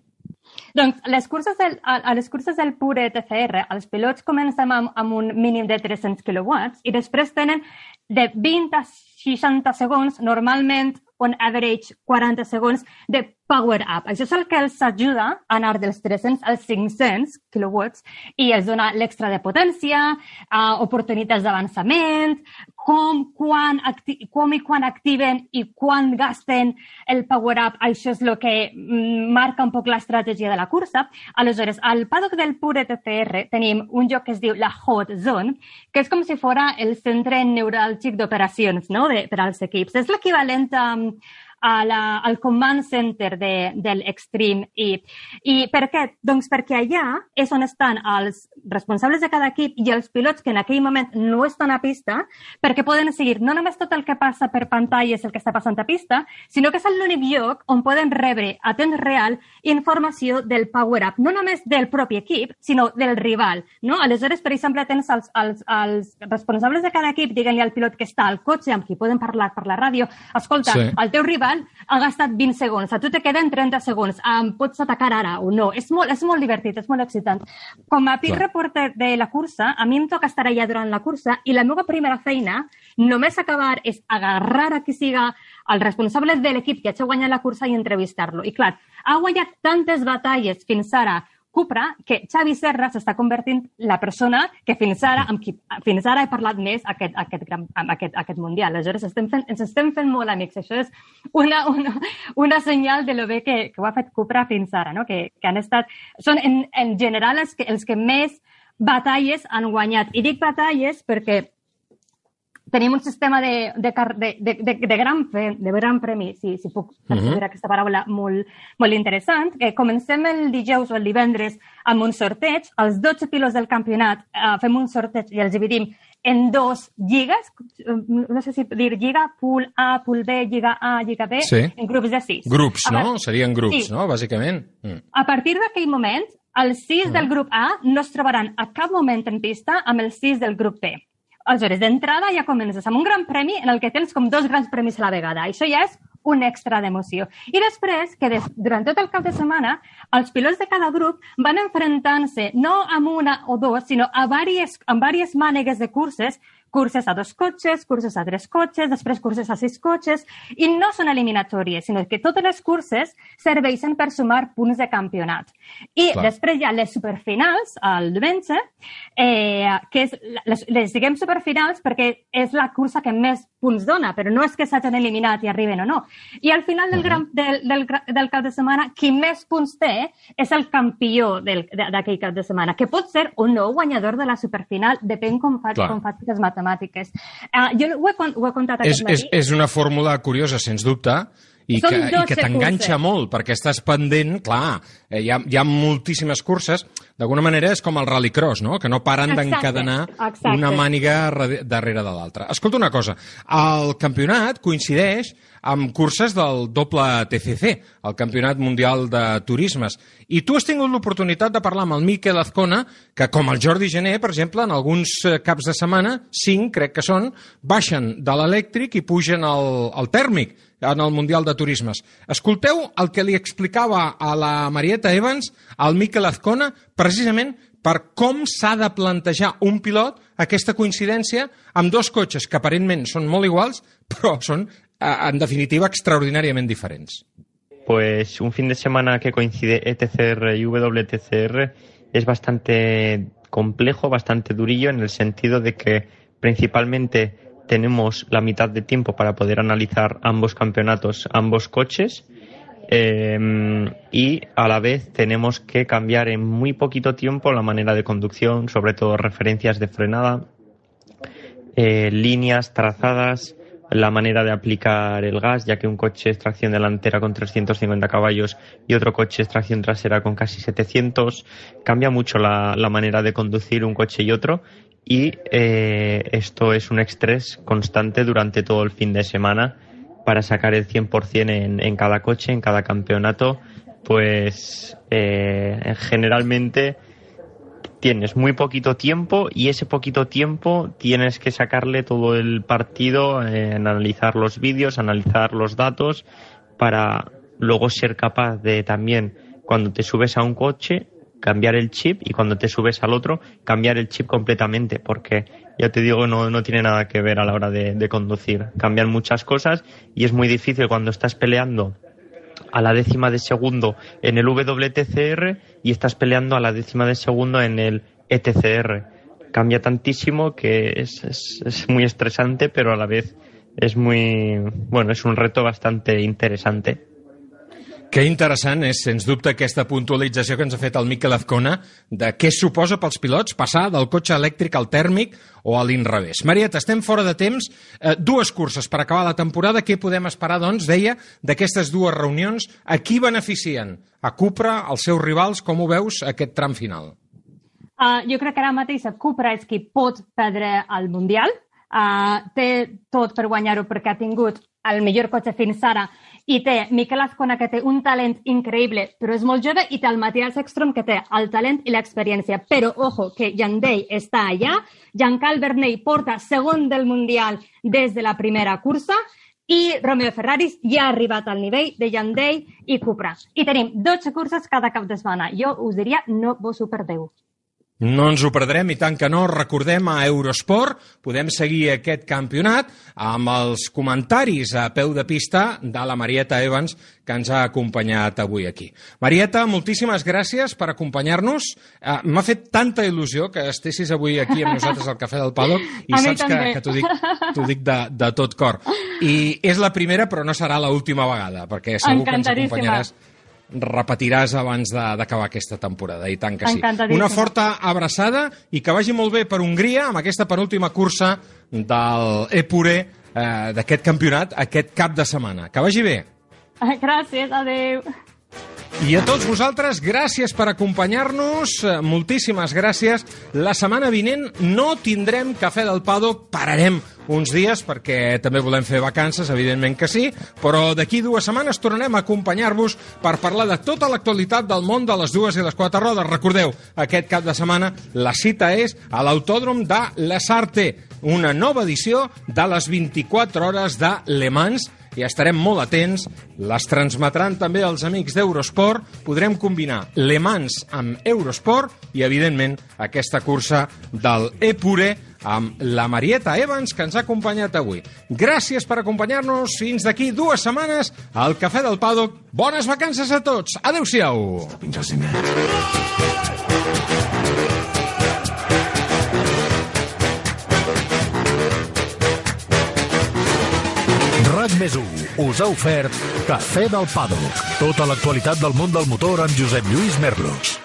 Doncs les curses del, a, les curses del pure TCR, els pilots comencen amb, amb un mínim de 300 kW i després tenen de 20 a 60 segons, normalment on average 40 segons de power up. Això és el que els ajuda a anar dels 300 als 500 kW i els dona l'extra de potència, uh, oportunitats d'avançament, com, quan, com i quan activen i quan gasten el power up, això és el que mm, marca un poc l'estratègia de la cursa. Aleshores, al paddock del pure TCR tenim un lloc que es diu la Hot Zone, que és com si fora el centre neuràlgic d'operacions no? de, per als equips. És l'equivalent a, a la, al command center de, del Extreme E. I per què? Doncs perquè allà és on estan els responsables de cada equip i els pilots que en aquell moment no estan a pista perquè poden seguir no només tot el que passa per pantalles, el que està passant a pista, sinó que és l'únic lloc on poden rebre a temps real informació del power-up, no només del propi equip, sinó del rival. No? Aleshores, per exemple, tens els, els, els responsables de cada equip, diguem-li al pilot que està al cotxe, amb qui poden parlar per la ràdio, escolta, Sí. el teu rival ha gastat 20 segons, a tu te queden 30 segons, em pots atacar ara o no. És molt, és molt divertit, és molt excitant. Com a pit reporter de la cursa, a mi em toca estar allà durant la cursa i la meva primera feina, només acabar, és agarrar a qui siga el responsable de l'equip que ha guanyat la cursa i entrevistar-lo. I clar, ha guanyat tantes batalles fins ara Cupra que Xavi Serra s'està convertint la persona que fins ara, amb qui fins ara he parlat més aquest, aquest, gran, aquest, aquest mundial. Aleshores, estem fent, ens estem fent molt amics. Això és una, una, una senyal de lo bé que, que ho ha fet Cupra fins ara, no? que, que han estat... Són en, en general els que, els que més batalles han guanyat. I dic batalles perquè tenim un sistema de, de, de, de, de, de, gran, fe, de gran premi, si, si puc Mhm. uh aquesta paraula molt, molt interessant, que comencem el dijous o el divendres amb un sorteig. Els 12 pilots del campionat eh, fem un sorteig i els dividim en dos lligues, eh, no sé si dir lliga, pool A, pool B, lliga A, lliga B, Sí. en grups de sis. Grups, A no? Serien grups, Sí. no? Bàsicament. Mm. A partir d'aquell moment, els sis del grup A no es trobaran a cap moment en pista amb els sis del grup B. Aleshores, d'entrada ja comences amb un gran premi en el que tens com dos grans premis a la vegada. Això ja és un extra d'emoció. I després, que des, durant tot el cap de setmana, els pilots de cada grup van enfrontant-se no amb una o dos, sinó a diverses, amb diverses mànegues de curses, curses a dos cotxes, curses a tres cotxes, després curses a sis cotxes, i no són eliminatòries, sinó que totes les curses serveixen per sumar punts de campionat. I Clar. després hi ha les superfinals, el diumenge, eh, que és, les, les diguem superfinals perquè és la cursa que més punts dona, però no és que s'hagin eliminat i arriben o no. I al final del, gran, del, del, del cap de setmana, qui més punts té és el campió d'aquell cap de setmana, que pot ser o no guanyador de la superfinal, depèn com, fa, Clar. com facis les matemàtiques. Uh, jo ho he, ho he contat És, aquest és, matí. és una fórmula curiosa, sens dubte, i Són que, i 12 que t'enganxa molt, perquè estàs pendent, clar, eh, hi, ha, hi ha moltíssimes curses, d'alguna manera és com el rallycross, no? que no paren d'encadenar una màniga darrere de l'altra. Escolta una cosa, el campionat coincideix amb curses del doble TCC, el Campionat Mundial de Turismes, i tu has tingut l'oportunitat de parlar amb el Miquel Azcona, que com el Jordi Gené, per exemple, en alguns eh, caps de setmana, cinc crec que són, baixen de l'elèctric i pugen al, al tèrmic en el Mundial de Turismes. Escolteu el que li explicava a la Marieta Evans al Miquel Azcona precisament per com s'ha de plantejar un pilot aquesta coincidència amb dos cotxes que aparentment són molt iguals, però són, eh, en definitiva, extraordinàriament diferents. Pues un fin de semana que coincide ETCR y WTCR es bastante complejo, bastante durillo en el sentido de que principalmente tenemos la mitad de tiempo para poder analizar ambos campeonatos, ambos coches eh, y a la vez tenemos que cambiar en muy poquito tiempo la manera de conducción, sobre todo referencias de frenada, eh, líneas trazadas, la manera de aplicar el gas, ya que un coche es tracción delantera con 350 caballos y otro coche es tracción trasera con casi 700. Cambia mucho la, la manera de conducir un coche y otro y eh, esto es un estrés constante durante todo el fin de semana para sacar el 100% en, en cada coche, en cada campeonato, pues eh, generalmente tienes muy poquito tiempo y ese poquito tiempo tienes que sacarle todo el partido en analizar los vídeos, analizar los datos para luego ser capaz de también cuando te subes a un coche cambiar el chip y cuando te subes al otro cambiar el chip completamente porque ya te digo no, no tiene nada que ver a la hora de, conducir cambian muchas cosas y es muy difícil cuando estás peleando a la décima de segundo en el WTCR y estás peleando a la décima de segundo en el ETCR. Cambia tantísimo que es, es, es muy estresante, pero a la vez es muy, bueno, es un reto bastante interesante. Que interessant és, sens dubte, aquesta puntualització que ens ha fet el Miquel Azcona de què suposa pels pilots passar del cotxe elèctric al tèrmic o a l'inrevés. Marieta, estem fora de temps. Eh, dues curses per acabar la temporada. Què podem esperar, doncs, deia, d'aquestes dues reunions? A qui beneficien? A Cupra, als seus rivals? Com ho veus, aquest tram final? Uh, jo crec que ara mateix el Cupra és qui pot perdre el Mundial. Uh, té tot per guanyar-ho perquè ha tingut el millor cotxe fins ara i té Miquel Azcona, que té un talent increïble, però és molt jove, i té el Matías Ekstrom, que té el talent i l'experiència. Però, ojo, que Jan Day està allà, Jean-Cal Bernay porta segon del Mundial des de la primera cursa, i Romeo Ferraris ja ha arribat al nivell de Jan Day i Cupra. I tenim 12 curses cada cap de setmana. Jo us diria, no vos ho perdeu. No ens ho perdrem, i tant que no. Recordem a Eurosport, podem seguir aquest campionat amb els comentaris a peu de pista de la Marieta Evans, que ens ha acompanyat avui aquí. Marieta, moltíssimes gràcies per acompanyar-nos. Uh, M'ha fet tanta il·lusió que estessis avui aquí amb nosaltres al Cafè del Paddock i A saps que, que t'ho dic, dic de, de tot cor. I és la primera, però no serà l'última vegada, perquè segur que ens acompanyaràs repetiràs abans de- d'acabar aquesta temporada, i tant que sí. Una forta abraçada i que vagi molt bé per Hongria amb aquesta penúltima cursa del Epure eh, d'aquest campionat aquest cap de setmana. Que vagi bé. Gràcies, adeu. I a tots vosaltres, gràcies per acompanyar-nos, eh, moltíssimes gràcies. La setmana vinent no tindrem Cafè del Paddock, pararem uns dies perquè també volem fer vacances, evidentment que sí, però d'aquí dues setmanes tornarem a acompanyar-vos per parlar de tota l'actualitat del món de les dues i les quatre rodes. Recordeu, aquest cap de setmana la cita és a l'Autòdrom de Les Arte, una nova edició de les 24 hores de Le Mans, i estarem molt atents. Les transmetran també els amics d'Eurosport. Podrem combinar Le Mans amb Eurosport i, evidentment, aquesta cursa del Epure amb la Marieta Evans, que ens ha acompanyat avui. Gràcies per acompanyar-nos. Fins d'aquí dues setmanes al Cafè del Paddock. Bones vacances a tots. Adéu-siau. RAC més us ha ofert Cafè del Paddock. Tota l'actualitat del món del motor amb Josep Lluís Merlos.